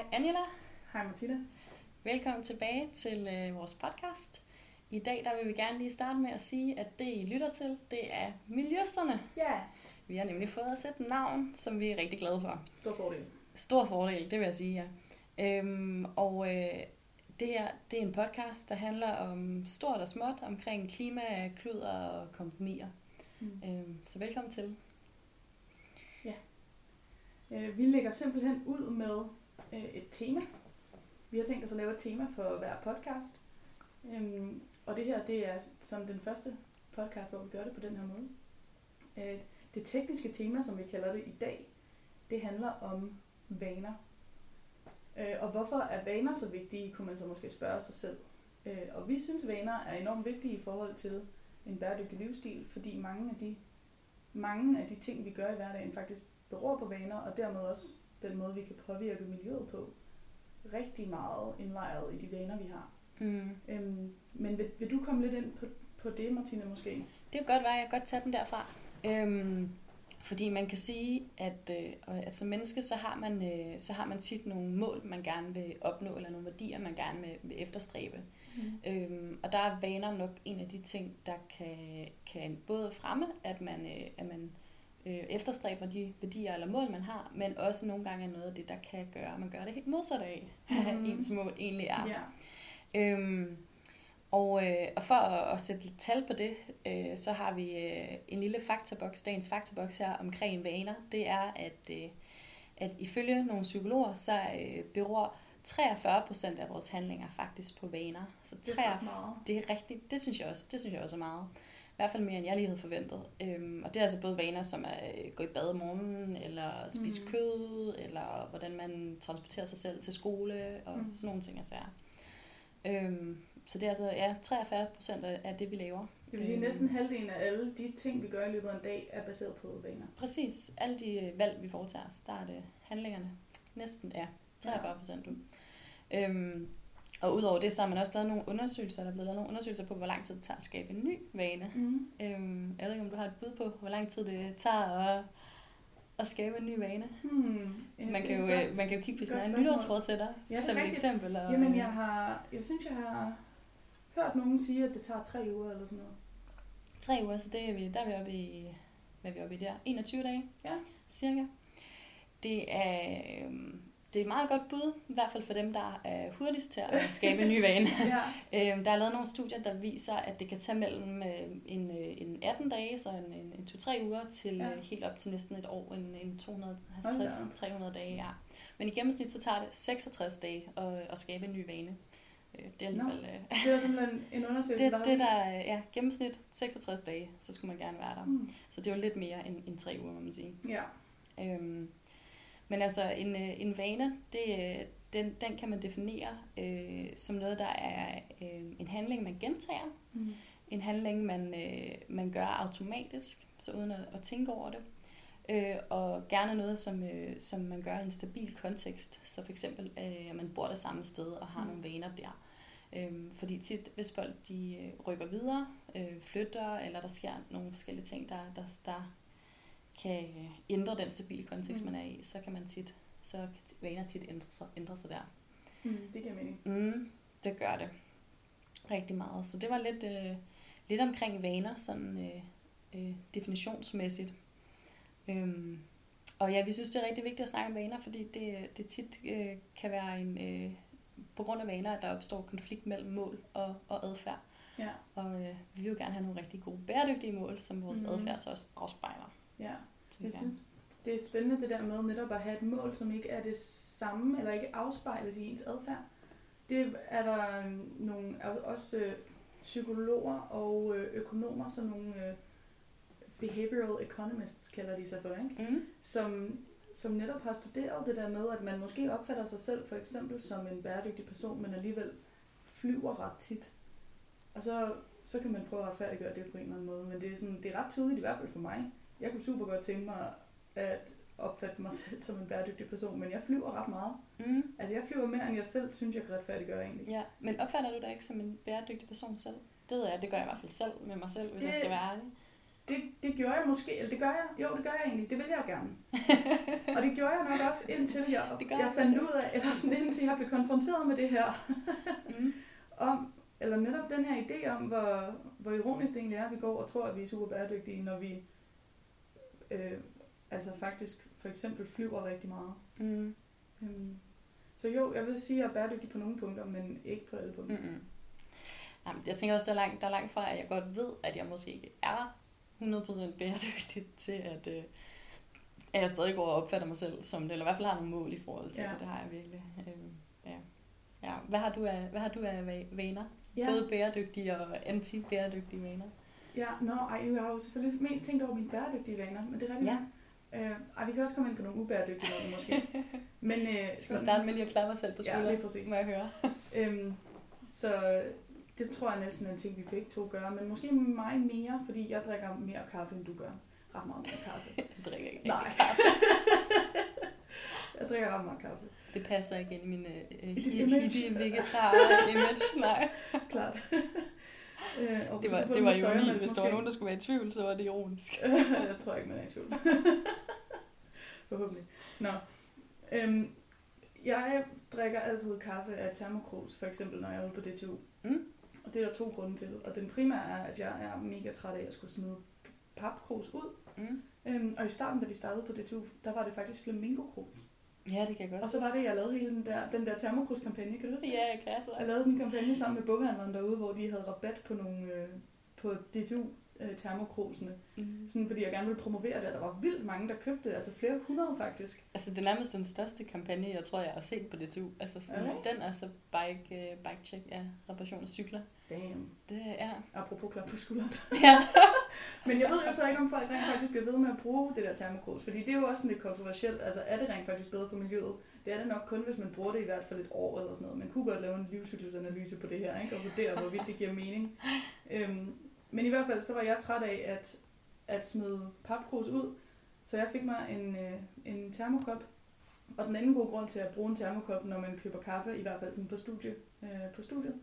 Hej Angela. Hej Martina. Velkommen tilbage til øh, vores podcast. I dag der vil vi gerne lige starte med at sige, at det I lytter til, det er Miljøsterne. Ja. Vi har nemlig fået os et navn, som vi er rigtig glade for. Stor fordel. Stor fordel, det vil jeg sige, ja. Øhm, og øh, det her, det er en podcast, der handler om stort og småt, omkring klima, kluder og kompromiser. Mm. Øhm, så velkommen til. Øh, vi lægger simpelthen ud med øh, et tema. Vi har tænkt os at lave et tema for hver podcast. Øhm, og det her, det er som den første podcast, hvor vi gør det på den her måde. Øh, det tekniske tema, som vi kalder det i dag, det handler om vaner. Øh, og hvorfor er vaner så vigtige, kunne man så måske spørge sig selv. Øh, og vi synes, vaner er enormt vigtige i forhold til en bæredygtig livsstil, fordi mange af de, mange af de ting, vi gør i hverdagen, faktisk beror på vaner, og dermed også den måde, vi kan påvirke miljøet på. Rigtig meget indlejret i de vaner, vi har. Mm. Øhm, men vil, vil du komme lidt ind på, på det, Martina, måske? Det kan godt være, jeg kan godt tage den derfra. Øhm, fordi man kan sige, at, øh, at som menneske, så har, man, øh, så har man tit nogle mål, man gerne vil opnå, eller nogle værdier, man gerne vil, vil efterstræbe. Mm. Øhm, og der er vaner nok en af de ting, der kan, kan både fremme, at man, øh, at man øh, efterstræber de værdier eller mål, man har, men også nogle gange er noget af det, der kan gøre, at man gør det helt modsat af, Mhm. ens mål egentlig er. Ja. Øhm, og, øh, og for at, at sætte lidt tal på det, øh, så har vi øh, en lille faktaboks, dagens faktaboks her omkring vaner. Det er, at, øh, at ifølge nogle psykologer, så øh, beror 43 procent af vores handlinger faktisk på vaner. Så Det er 43 ret meget. det er rigtigt. Det synes jeg også. Det synes jeg også er meget. I hvert fald mere, end jeg lige havde forventet. Øhm, og det er altså både vaner, som at øh, gå i bad om morgenen, eller spise Mm. kød, eller hvordan man transporterer sig selv til skole, og Mm. sådan nogle ting er svære. Øhm, så det er altså ja, 43 procent af det, vi laver. Det vil sige, at Øhm. næsten halvdelen af alle de ting, vi gør i løbet af en dag, er baseret på vaner. Præcis. Alle de øh, valg, vi foretager os, der er det handlingerne. Næsten, ja. 43 procent. Ja. Øhm, og udover det, så har man også lavet nogle undersøgelser. Der er blevet lavet nogle undersøgelser på, hvor lang tid det tager at skabe en ny vane. Mm. Øhm, jeg ved ikke, om du har et bud på, hvor lang tid det tager at, at skabe en ny vane. Hmm. Ja, Man kan, jo, et øh, godt- man kan jo kigge på sine egne nytårsforsætter, Ja, som et rigtigt. eksempel. Og, Jamen, jeg har, jeg synes, jeg har hørt nogen sige, at det tager tre uger eller sådan noget. Tre uger, så det er vi, der er vi oppe i, hvad er vi oppe i der? 21 dage, Ja. cirka. Det er, øhm, det er et meget godt bud, i hvert fald for dem, der er hurtigst til at skabe en ny vane. Ja. Øhm, der er lavet nogle studier, der viser, at det kan tage mellem øh, en, øh, en 18 dage, så en, en, en 2-3 uger, til Ja. ja. helt op til næsten et år, en, en Hold da 250-300 dage. Ja. Men i gennemsnit så tager det 66 dage at, at skabe en ny vane. Øh, Det er alligevel... Øh, Det er simpelthen en undersøgelse, det, der det der er ja, gennemsnit 66 dage, så skulle man gerne være der. Hmm. Så det er jo lidt mere end, end 3 uger, må man sige. Ja. Øhm, men altså, en, øh, en vane, det, øh, den, den kan man definere øh, som noget, der er øh, en handling, man gentager. Hmm. En handling, man, øh, man gør automatisk, så uden at, at tænke over det. Øh, og gerne noget, som, øh, som man gør i en stabil kontekst. Så for eksempel, øh, at man bor det samme sted og har Mm. nogle vaner der. Øhm, fordi tit, hvis folk de øh, rykker videre, øh, flytter, eller der sker nogle forskellige ting, der, der, der kan øh, ændre den stabile kontekst, Mm. mm. man er i, så kan man tit, så kan vaner tit ændre sig, ændre sig der. Hmm. Det giver mening. Mm, det gør det. Rigtig meget. Så det var lidt, øh, lidt omkring vaner, sådan øh, øh, definitionsmæssigt. Øhm, og ja, vi synes, det er rigtig vigtigt at snakke om vaner, fordi det, det tit øh, kan være en, øh, på grund af vaner, at der opstår konflikt mellem mål og, og adfærd. Ja. Og øh, vi vil jo gerne have nogle rigtig gode bæredygtige mål, som vores mm. adfærd så også afspejler. Ja. Jeg synes, det er spændende det der med netop at have et mål, som ikke er det samme, eller ikke afspejles i ens adfærd. Det er der øhm, nogle, også øh, psykologer og øh, økonomer, sådan nogle øh, behavioral economists kalder de sig for, ikke? Mm. Som, som netop har studeret det der med, at man måske opfatter sig selv for eksempel som en bæredygtig person, men alligevel flyver ret tit. Og så, så kan man prøve at retfærdiggøre det på en eller anden måde. Men det er, sådan, det er ret tydeligt, i hvert fald for mig. Jeg kunne super godt tænke mig at opfatte mig selv som en bæredygtig person, men jeg flyver ret meget. Mm. Altså jeg flyver mere, end jeg selv synes, jeg kan retfærdiggøre egentlig. Ja, men opfatter du dig ikke som en bæredygtig person selv? Det ved jeg, det gør jeg i hvert fald selv med mig selv, hvis Det- jeg skal være ærlig. det, det gjorde jeg måske, eller det gør jeg, jo det gør jeg egentlig, det vil jeg gerne. og det gjorde jeg nok også indtil jeg, Det jeg fandt godt. ud af, eller sådan indtil jeg blev konfronteret med det her, Mm. om, eller netop den her idé om, hvor, hvor ironisk det egentlig er, at vi går og tror, at vi er super bæredygtige, når vi øh, altså faktisk for eksempel flyver rigtig meget. Mm. Øhm, så jo, jeg vil sige, at jeg er bæredygtig på nogle punkter, men ikke på alle punkter. Mm-mm. Nej, men jeg tænker også, der er, langt, der er langt fra, at jeg godt ved, at jeg måske ikke er 100% bæredygtig til, at, øh, at jeg stadig går og opfatter mig selv som det, eller i hvert fald har nogle mål i forhold til Ja. det. Det har jeg virkelig. Øhm, ja. Ja. Hvad, har du af, hvad har du af va- vaner? Ja, Både bæredygtige og anti-bæredygtige vaner? Ja nå, ej, jeg har jo selvfølgelig mest tænkt over mine bæredygtige vaner, men det er rigtigt. Ja. Øh, ej, vi kan også komme ind på nogle ubæredygtige vaner måske. Men, øh, Skal vi starte med lige at klappe os selv på Ja, skulderen? lige præcis. Må jeg høre? Øhm, så det tror jeg næsten er en ting, vi begge to gør. Men måske mig mere, fordi jeg drikker mere kaffe, end du gør. Ret meget mere kaffe. Jeg drikker ikke Nej. kaffe. jeg drikker ret meget kaffe. Det passer ikke ind i min øh, hippie vegetar image. Nej, Klart. Øh, og det var, det var ironi. sojamælk, Hvis der var nogen, der skulle være i tvivl, så var det ironisk. jeg tror ikke, man er i tvivl. Forhåbentlig. Nå. Øhm, jeg drikker altid kaffe af termokrus, for eksempel når jeg er ude på DTU. Mm. Og det er der to grunde til. Og den primære er, at jeg er mega træt af at skulle smide papkrus ud. Mm. Øhm, og i starten, da vi startede på DTU, der var det faktisk flamingo-krus. Ja, det kan jeg godt Og så var det, jeg lavede hele den der, den der termokrus-kampagne, kan du huske det? Ja, jeg kan så. Jeg lavede sådan en kampagne sammen med boghandleren derude, hvor de havde rabat på nogle øh, på DTU øh, termokrusene. Mm. Sådan, fordi jeg gerne ville promovere det, og der var vildt mange, der købte. Altså flere hundrede faktisk. Altså, det er nærmest den største kampagne, jeg tror, jeg har set på DTU. Altså, sådan, det? den er så bike, uh, bike check, ja, reparation af cykler. Damn. Det er, Apropos klap på skulderen. ja. Men jeg ved jo så ikke, om folk rent faktisk bliver ved med at bruge det der termokrus. Fordi det er jo også sådan lidt kontroversielt. Altså er det rent faktisk bedre for miljøet? Det er det nok kun, hvis man bruger det i hvert fald et år eller sådan noget. Man kunne godt lave en livscyklusanalyse på det her, ikke? Og vurdere, hvorvidt det giver mening. Øhm, men i hvert fald, så var jeg træt af at, at smide papkrus ud. Så jeg fik mig en, øh, en termokop. Og den anden gode grund til at bruge en termokop, når man køber kaffe, i hvert fald sådan på, studie, øh, på studiet,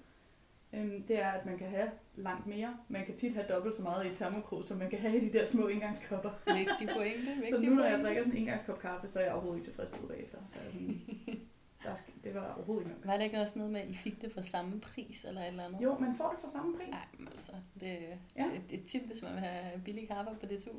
øhm, det er, at man kan have langt mere. Man kan tit have dobbelt så meget i et termokrus, som man kan have i de der små indgangskopper. Vigtig pointe, vigtig Så nu når jeg drikker sådan en indgangskop kaffe, så er jeg overhovedet ikke tilfredsstillet bagefter. Så er jeg sådan, der det var overhovedet ikke nok. Var det ikke også noget med, at I fik det for samme pris, eller et eller andet? Jo, man får det for samme pris. Nej, men altså, det, Ja. det, det er et tip, hvis man vil have billig kaffe på DTU.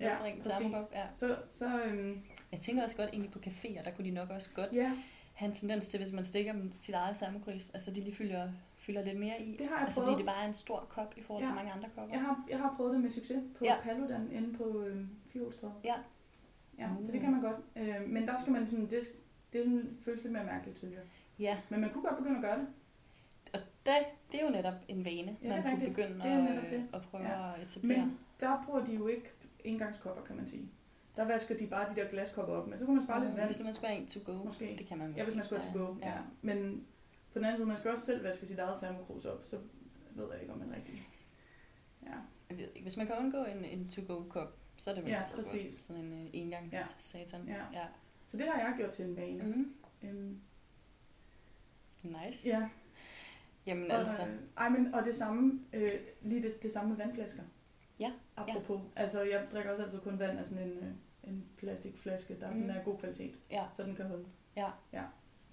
Ja, præcis. Ja. Så, så øhm, Jeg tænker også godt egentlig på caféer, der kunne de nok også godt ja, have en tendens til, hvis man stikker dem sit eget termokris, altså de lige fylder, fylder lidt mere i. det har jeg Altså prøvet. fordi det bare er en stor kop i forhold til Ja. mange andre kopper. Jeg har, jeg har prøvet det med succes på Ja. ja. Paludan inde på øhm, Fjolstræde. Ja. Ja, Uh. så det kan man godt. Øh, men der skal man sådan, det, det sådan, føles lidt mere mærkeligt, synes jeg. Ja, Men man kunne godt begynde at gøre det. og det, det er jo netop en vane, Ja, man kunne rigtigt. begynde Det er at, det. at prøve Ja. at etablere. Men der bruger de jo ikke engangskopper, kan man sige. Der vasker de bare de der glaskopper op, men så kan man spare lidt Mm, vand. Hvis man skulle have en to go, Måske. det kan man måske. Ja, hvis man skal til go. Ja. Men på den anden side, man skal også selv vaske sit eget termokrus op, så ved jeg ikke, om man rigtig... Ja, Jeg ved ikke, hvis man kan undgå en, en to-go-kop, så er det vel Ja, altid præcis. godt. Sådan en uh, engangs Ja. satan. Ja. ja. så det har jeg gjort til en vane. Mm, Øhm, nice. ja, Jamen og, altså, øh, ej, men, og det samme, øh, lige det, det samme med vandflasker. Ja, Apropos, altså jeg drikker også altid kun vand af sådan en, øh, en plastikflaske, der er sådan Mm. en god kvalitet, ja, så den kan holde. Ja. ja.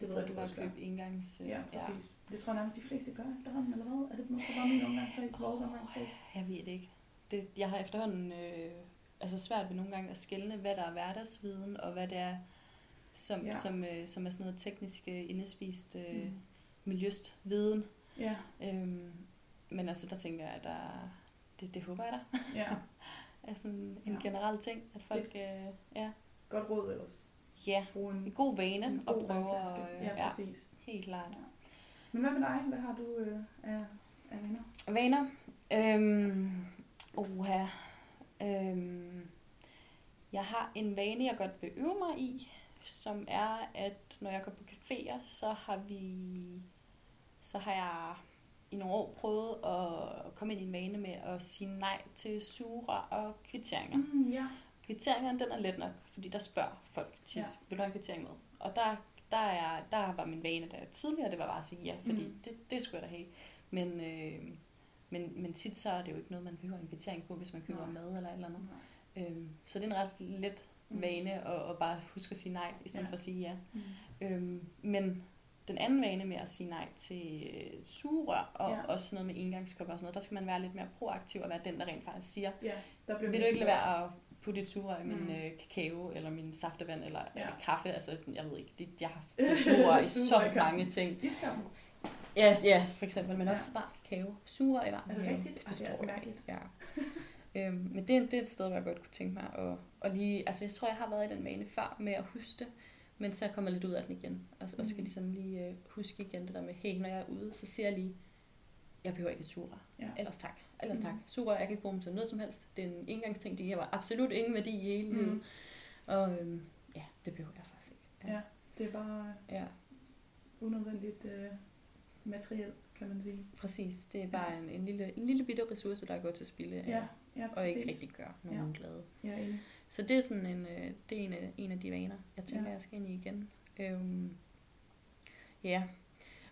Det ved du bare købe engangs... øh, Ja, præcis. Det tror jeg nærmest de fleste gør efterhånden, eller hvad? Er det måske bare min omgangskreds, vores omgangskreds? Jeg ved det ikke. Det, jeg har efterhånden øh, altså svært ved nogle gange at skelne, hvad der er hverdagsviden, og hvad det er, som, Ja. ja. som, øh, som er sådan noget teknisk øh, indespist øh, Mm. miljøst viden. Ja, Øhm, men altså, der tænker jeg, at der, det, det håber jeg da, ja. er sådan en Ja. ja. generel ting, at folk, øh, ja, Godt råd ellers. Ja, Brug en, en god vane en god prøve at, øh, Ja, ja, præcis. helt klart. Men hvad med dig? Hvad har du øh, af, af venner? Vaner. Øhm, oha. Øhm, jeg har en vane, jeg godt vil øve mig i, som er, at når jeg går på caféer, så har vi, så har jeg i nogle år prøvet at komme ind i en vane med at sige nej til sure og kvitteringer. Mm, ja. Kvitteringerne, den er let nok, fordi der spørger folk tit, Ja. vil du have en kvittering med? Og der, der, er, der var min vane der tidligere, det var bare at sige ja, fordi Mm. det, det skulle jeg da have. Men, øh, Men, men tit så er det jo ikke noget, man behøver en kvittering på, hvis man køber Nej. mad eller et eller andet. Nej. Øhm, så det er en ret let Mm. vane at, at bare huske at sige nej, i stedet Ja. for at sige ja. Mm. Øhm, men den anden vane med at sige nej til øh, sugerør, og Ja. også noget med engangskopper og sådan noget, der skal man være lidt mere proaktiv og være den, der rent faktisk siger, Ja, der bliver vil du ikke lade være at putte et sugerør i min Mm. øh, kakao, eller min saftevand, eller Ja. ja. kaffe, altså sådan, jeg ved ikke, det, jeg har sugerør i så mange ting. Iskaffen. Ja, ja, for eksempel, men Ja. også varm kakao. Sugerør i varm Er det kakao. rigtigt? Ej, det er altså mærkeligt. Ja. øhm, men det, er- det er et sted, hvor jeg godt kunne tænke mig at, at lige... Altså, jeg tror, jeg har været i den vane før med at huske det, men så kommer jeg lidt ud af den igen. Og, og skal Mm. ligesom lige øh, huske igen det der med, hey, når jeg er ude, så siger jeg lige, jeg behøver ikke et sugerør. Ja. Ellers tak. Ellers tak. Mhm. Sugerør, jeg kan ikke bruge dem til noget som helst. Det er en engangsting, de har absolut ingen værdi i hele Mm. livet. Og øhm, ja, det behøver jeg faktisk ikke. Ja. Det er bare ja. unødvendigt øh, materiel, kan man sige. Præcis. Det er bare en, en, lille, en lille bitte ressource, der er gået til spilde. øh, Ja, ja og ikke rigtig gør nogen ja. glade. Jeg er enig. Så det er sådan en, øh, det er en af, en af de vaner, jeg tænker, Ja. ja. jeg skal ind i igen. Øhm, ja,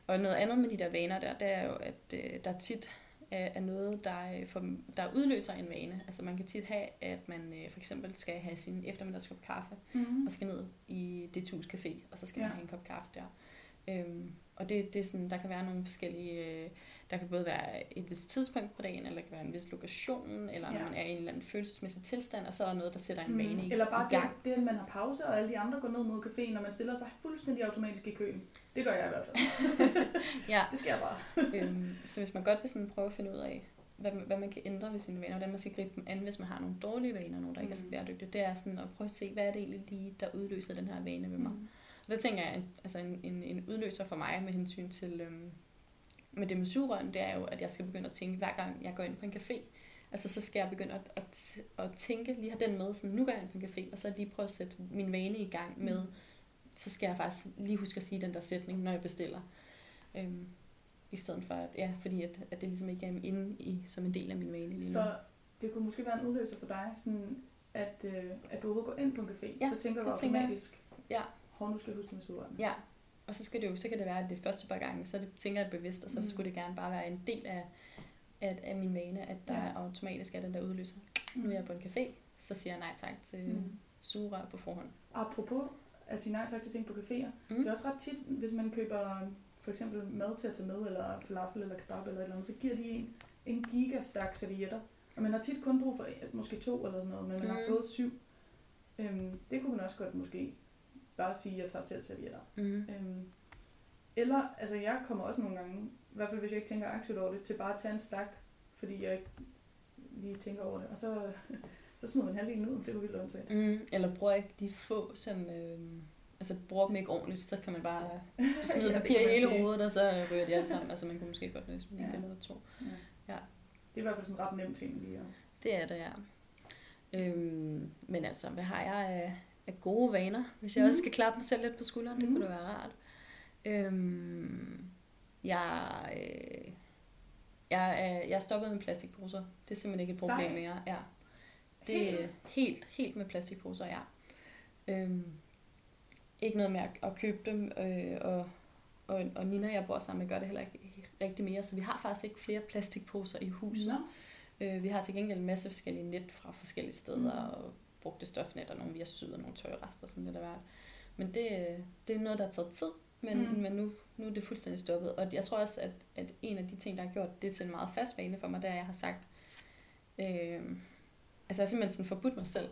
og noget andet med de der vaner der, det er jo, at øh, der tit er, er noget, der, øh, for, der udløser en vane. Altså man kan tit have, at man øh, for eksempel skal have sin eftermiddagskop kaffe, Mm-hmm. og skal ned i det tus café, og så skal Ja. man have en kop kaffe der. Øhm, og det, det er sådan, der kan være nogle forskellige, øh, der kan både være et vist tidspunkt på dagen, eller der kan være en vis lokation, eller Ja. man er i en eller anden følelsesmæssig tilstand, og så er der noget, der sætter en vane i, Mm. Eller bare i gang. det, det, at man har pause, og alle de andre går ned mod caféen, og man stiller sig fuldstændig automatisk i køen. Det gør jeg i hvert fald. Ja, Det sker bare. øhm, så hvis man godt vil sådan prøve at finde ud af, hvad, hvad man kan ændre ved sine vaner, hvordan man skal gribe dem an, hvis man har nogle dårlige vaner, nogle der ikke er så Mm. bæredygtige, det er sådan at prøve at se, hvad er det egentlig lige, der udløser den her vane ved mig. Mm. Og der tænker jeg, altså en, en, en udløser for mig med hensyn til øhm, med det med sugerøren, det er jo, at jeg skal begynde at tænke, hver gang jeg går ind på en café, altså så skal jeg begynde at, at, at tænke, lige have den med, sådan, nu går jeg ind på en café, og så lige prøve at sætte min vane i gang med, Mm. Så skal jeg faktisk lige huske at sige den der sætning, når jeg bestiller. Øhm, I stedet for, at, ja, fordi at, at det ligesom ikke er inde i, som en del af min vane lige nu. Så det kunne måske være en udløser for dig, sådan at, øh, at du overhovedet går ind på en café, Ja, så tænker du tænker jeg. automatisk, Ja. hov, nu skal jeg huske sugerøren. Ja, og så skal det jo, så kan det være, at det første par gange, så det, tænker jeg bevidst, og så Mm. mm. skulle det gerne bare være en del af, af, af min vane, at der Ja. automatisk er den der udløser. Nu er jeg på en café, så siger jeg nej tak til Mm. mm. sugerør på forhånd. Apropos at sige nej tak til ting på caféer, Mm. det er også ret tit, hvis man køber for eksempel mad til at tage med, eller falafel eller kebab eller et eller andet, så giver de en en gigastak servietter. Og man har tit kun brug for måske to eller sådan noget, men man har Mm. fået syv. Øhm, det kunne man også godt måske bare sige, at jeg tager selv servietter. Mm. Øhm, eller, altså jeg kommer også nogle gange, i hvert fald hvis jeg ikke tænker aktivt over det, til bare at tage en stak, fordi jeg ikke lige tænker over det. Og så, så smider man halvdelen ud, det var vildt åndssvagt. Mm. Eller bruger ikke de få, som... Øh, altså bruger dem ikke ordentligt, så kan man bare smide Ja, det papir i hele hovedet, og så ryger de alle sammen. Altså man kunne måske godt løse lige Ja. eller to. Ja. Ja. Det er i hvert fald sådan en ret nem ting lige at... Det er det, ja. Øhm, men altså, hvad har jeg af, af gode vaner? Hvis jeg mm. også Mhm. skal klappe mig selv lidt på skulderen, det Mhm. kunne da være rart. Øhm, jeg, øh, jeg, er, jeg er stoppet med plastikposer. Det er simpelthen ikke et problem Sejt. mere. Ja. Det er Helt? helt, med plastikposer, ja. Øhm, ikke noget med at, at købe dem, øh, og, og, og Nina, jeg bor sammen gør det heller ikke rigtig mere, så vi har faktisk ikke flere plastikposer i huset. Nå. Øh, vi har til gengæld en masse forskellige net fra forskellige steder, Mm. og brugte stofnet, og nogle vi har syet, og nogle tøjrester, sådan lidt af hvert. Men det, det er noget, der har taget tid, men, mm. men nu, nu er det fuldstændig stoppet. Og jeg tror også, at, at en af de ting, der har gjort det til en meget fast vane for mig, det er, at jeg har sagt, øh, altså jeg har simpelthen sådan forbudt mig selv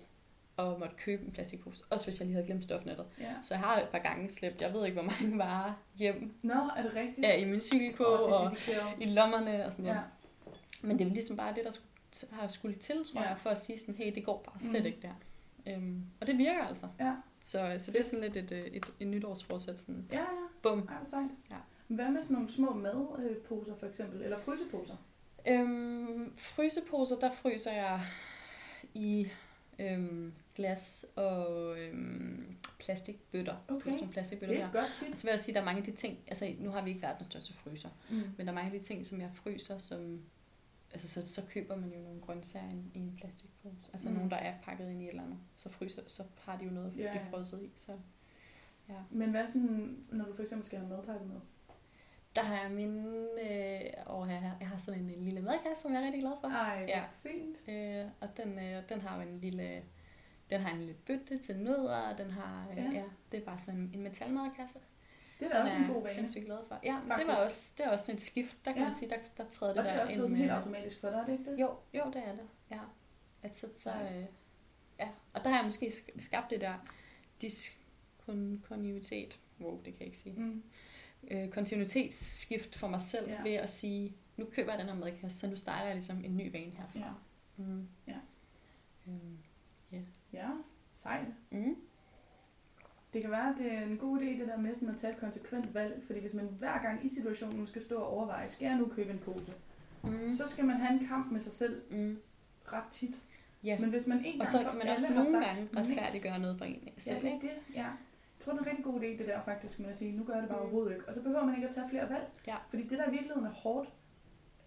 at måtte købe en plastikpose, også hvis jeg lige havde glemt stofnettet. Ja. Så jeg har et par gange slæbt, jeg ved ikke, hvor mange varer hjem, Nå, er det rigtigt? ja, i min det er og i lommerne og sådan noget. Ja. Men det er ligesom bare det, der skulle, har skulle til, tror Ja. ja. jeg, for at sige sådan, hey, det går bare slet Mm. ikke der. Øhm, og det virker altså. Ja. Så, så det er sådan lidt et, et, et, et nytårsforsæt, sådan, Ja, ja. bum. Hvor sejt. Ja. Hvad med sådan nogle små madposer for eksempel, eller fryseposer? Øhm, fryseposer, der fryser jeg i øhm, glas og øhm, plastikbøtter. Okay. Sådan plastikbøtter Det er et godt tip. Og så vil jeg sige, at der er mange af de ting, altså nu har vi ikke verdens største fryser, Mm. men der er mange af de ting, som jeg fryser, som, altså så, så køber man jo nogle grøntsager i en- plastikpose. Altså Mm. nogle, der er pakket ind i et eller andet. Så fryser, så har de jo noget ja. ja. frosset i. Så ja. Men hvad sådan, når du for eksempel skal have madpakke med? Der har jeg min... Øh, og jeg, har, jeg har sådan en, en lille madkasse, som jeg er rigtig glad for. Ej, Ja. fint. Øh, og den, øh, den har jo en lille... Den har en lille bøtte til nødder, og den har... Øh, Ja. ja. det er bare sådan en, en metalmadkasse. Det er da også er en god vane. sindssygt glad for. Ja, men det, var også, det er også et skift. Der kan Ja. man sige, der, der træder Og det det er der også ind blevet sådan med... helt automatisk for dig, er det ikke det? Jo, jo, det er det. Ja. At så, så, øh, ja. Og der har jeg måske sk- skabt det der diskontinuitet. Wow, det kan jeg ikke sige. Mm. Øh, kontinuitetsskift for mig selv Ja. ja. ved at sige, nu køber jeg den her madkasse, så nu starter jeg ligesom en ny vane herfra. Ja. Mm. Ja. Øhm, ja, sejt. mm. Det kan være, at det er en god idé, det der med sådan at tage et konsekvent valg. Fordi hvis man hver gang i situationen skal stå og overveje, skal jeg nu købe en pose? Mm. Så skal man have en kamp med sig selv Mm. ret tit. Ja. Men hvis man en gang Og så kan man også nogle sagt gange retfærdiggøre noget for en Ja, selv. det er ikke? det. Ja. Jeg tror, det er en rigtig god idé, det der faktisk med at sige, nu gør jeg det bare Mm. overhovedet ikke. Og så behøver man ikke at tage flere valg. Ja. Fordi det, der i virkeligheden er hårdt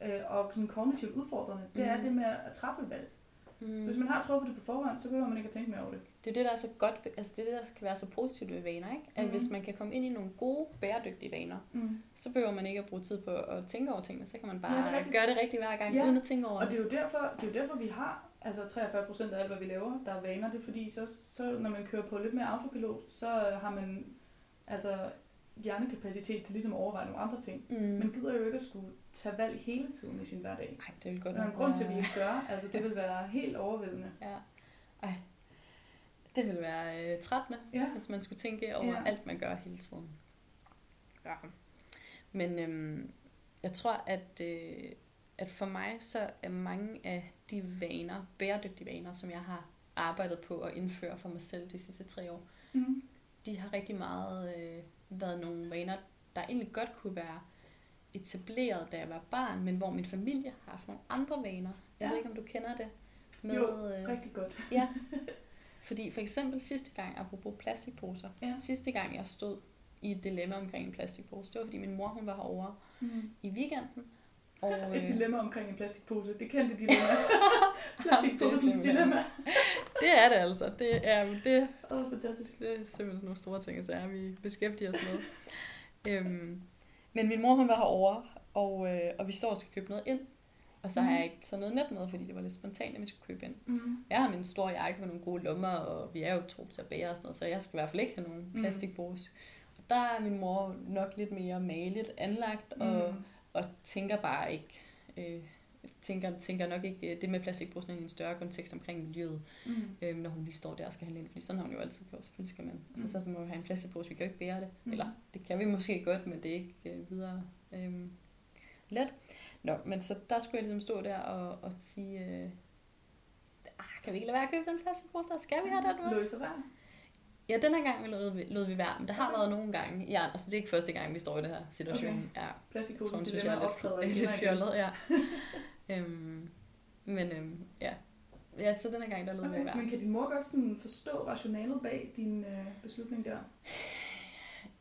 øh, og sådan kognitivt udfordrende, det er Mm. det med at træffe valg. Så Mm. hvis man har truffet det på forhånd, så behøver man ikke at tænke mere over det. Det er det, der er så godt, altså det er det, der kan være så positivt ved vaner, ikke? At Mhm. hvis man kan komme ind i nogle gode, bæredygtige vaner, Mm. så behøver man ikke at bruge tid på at tænke over tingene, så kan man Ja, det er bare gøre det rigtigt hver gang, Ja. uden at tænke over Og det det. er, jo derfor, det er jo derfor, vi har altså 43 procent af alt, hvad vi laver, der er vaner. Det er fordi, så, så når man kører på lidt mere autopilot, så har man altså hjernekapacitet til ligesom at overveje nogle andre ting. Mm. Man gider jo ikke at skulle tage valg hele tiden i sin hverdag. Nej, det vil godt Der er en grund til, at vi ikke gør. Altså, det vil være helt overvældende. Ja. Ej. Det ville være øh, trættende, Ja, hvis man skulle tænke over ja. alt, man gør hele tiden. Ja. Men øhm, jeg tror, at, øh, at for mig så er mange af de vaner, bæredygtige vaner, som jeg har arbejdet på at indføre for mig selv de sidste tre år, mm. de har rigtig meget øh, været nogle vaner, der egentlig godt kunne være etableret, da jeg var barn, men hvor min familie har haft nogle andre vaner. Jeg Ja. ved ikke, om du kender det. Med, Jo, øh, rigtig godt. Ja. Fordi for eksempel sidste gang, apropos plastikposer, Ja. sidste gang jeg stod i et dilemma omkring en plastikpose, det var fordi min mor hun var herovre Mm. i weekenden. Og, Et øh, dilemma omkring en plastikpose. Det kendte dilemma. Plastikposens simpelthen- dilemma. det er det altså. Det er, det, oh, fantastisk. det er simpelthen sådan nogle store ting, så er vi beskæftiger os med. øhm, men min mor hun var herovre, og, øh, og vi står og skal købe noget ind. Og så har Mhm. jeg ikke taget noget net med, fordi det var lidt spontant, at vi skulle købe ind. Mm. Jeg har min store jakke med nogle gode lommer, og vi er jo to til at bære og sådan noget, så jeg skal i hvert fald ikke have nogen Mm. plastikpose. Og der er min mor nok lidt mere maligt anlagt, og, Mm. Og tænker bare ikke, øh, tænker, tænker nok ikke øh, det med plastikposen i en større kontekst omkring miljøet, Mm. øh, når hun lige står der og skal handle ind. Fordi sådan har hun jo altid gjort, selvfølgelig skal man. Altså, Mm. så må vi have en plastikpose, vi kan jo ikke bære det. Mm. Eller det kan vi måske godt, men det er ikke øh, videre øh, let. Nå, men så der skulle jeg ligesom stå der og, og sige, øh, ah, kan vi ikke lade være at købe den plastikpose, der skal vi have den med? I så? Ja, den her gang lod vi, lod vi være, men der har Okay. været nogle gange. Ja, altså det er ikke første gang, vi står i det her situation. Okay. Ja, jeg tror, synes, jeg er lidt, lidt fjollet. Ja. øhm, men øhm, ja. ja, så den her gang, der vi Okay. være. Men kan din mor godt sådan forstå rationalet bag din øh, beslutning der?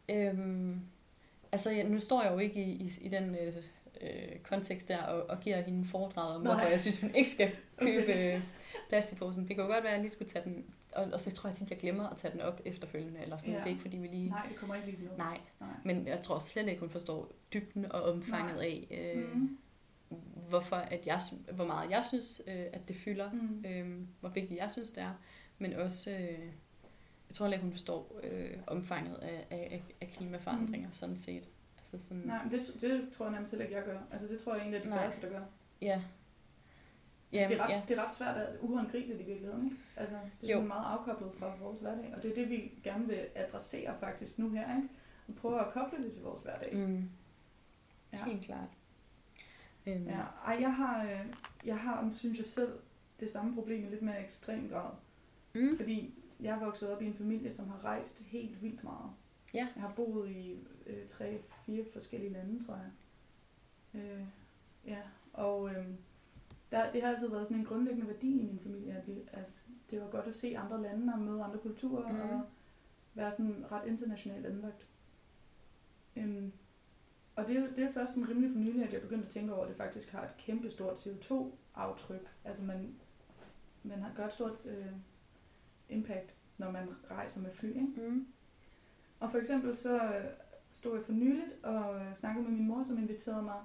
Øhm, altså, ja, nu står jeg jo ikke i, i, i den øh, øh, kontekst der og, og giver hende foredrag om, Nej. hvorfor jeg synes, hun ikke skal købe Okay. øh, plastikposen. Det jo godt være, at jeg lige skulle tage den, og, og så tror jeg tit, jeg glemmer at tage den op efterfølgende, eller sådan. Ja. Det er ikke, fordi vi lige... Nej, det kommer ikke lige sådan noget. Nej, Nej. men jeg tror slet ikke, hun forstår dybden og omfanget Nej. af, øh, Mm. hvorfor at jeg, hvor meget jeg synes, øh, at det fylder, Mm. øh, hvor vigtigt jeg synes, det er, men også, øh, jeg tror heller ikke, hun forstår øh, omfanget af, af, af klimaforandringer, mm. sådan set. Altså sådan, Nej, men det, det tror jeg nærmest heller ikke, jeg gør. Altså, det tror jeg egentlig er de Nej. færreste, der gør. ja. Ja, det, er ret, ja. det er ret svært at uhåndgribeligt i virkeligheden. Ikke? Altså, det er Jo. sådan meget afkoblet fra vores hverdag. Og det er det, vi gerne vil adressere faktisk nu her. Ikke? Og prøve at koble det til vores hverdag. Mm, Ja. helt klart. Øhm, Ja, ej, jeg har, øh, jeg har, synes jeg selv, det samme problem i lidt mere ekstrem grad. Mm, Fordi jeg er vokset op i en familie, som har rejst helt vildt meget. Ja. Jeg har boet i øh, tre, fire forskellige lande, tror jeg. Øh, ja, og øh, der, det har altid været sådan en grundlæggende værdi i min familie, at, vi, at det var godt at se andre lande og møde andre kulturer Mhm. og være sådan ret internationalt anlagt. Øhm, og det det er først sådan rimelig for nylig, at jeg begyndte at tænke over, at det faktisk har et kæmpe stort CO2-aftryk. Altså man, man har gør et stort øh, impact, når man rejser med fly. Ikke? mm, Og for eksempel så øh, stod jeg for nyligt og snakkede med min mor, som inviterede mig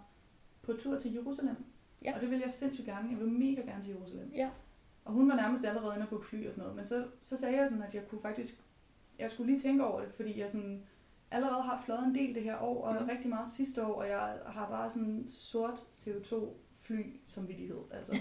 på tur til Jerusalem. Ja. Og det vil jeg sindssygt gerne. Jeg vil mega gerne til Jerusalem. Ja. Og hun var nærmest allerede inde på fly og sådan noget. Men så, så sagde jeg sådan, at jeg kunne faktisk... Jeg skulle lige tænke over det, fordi jeg sådan allerede har fløjet en del det her år, og mm. rigtig meget sidste år, og jeg har bare sådan sort CO2-fly som vidighed. Altså.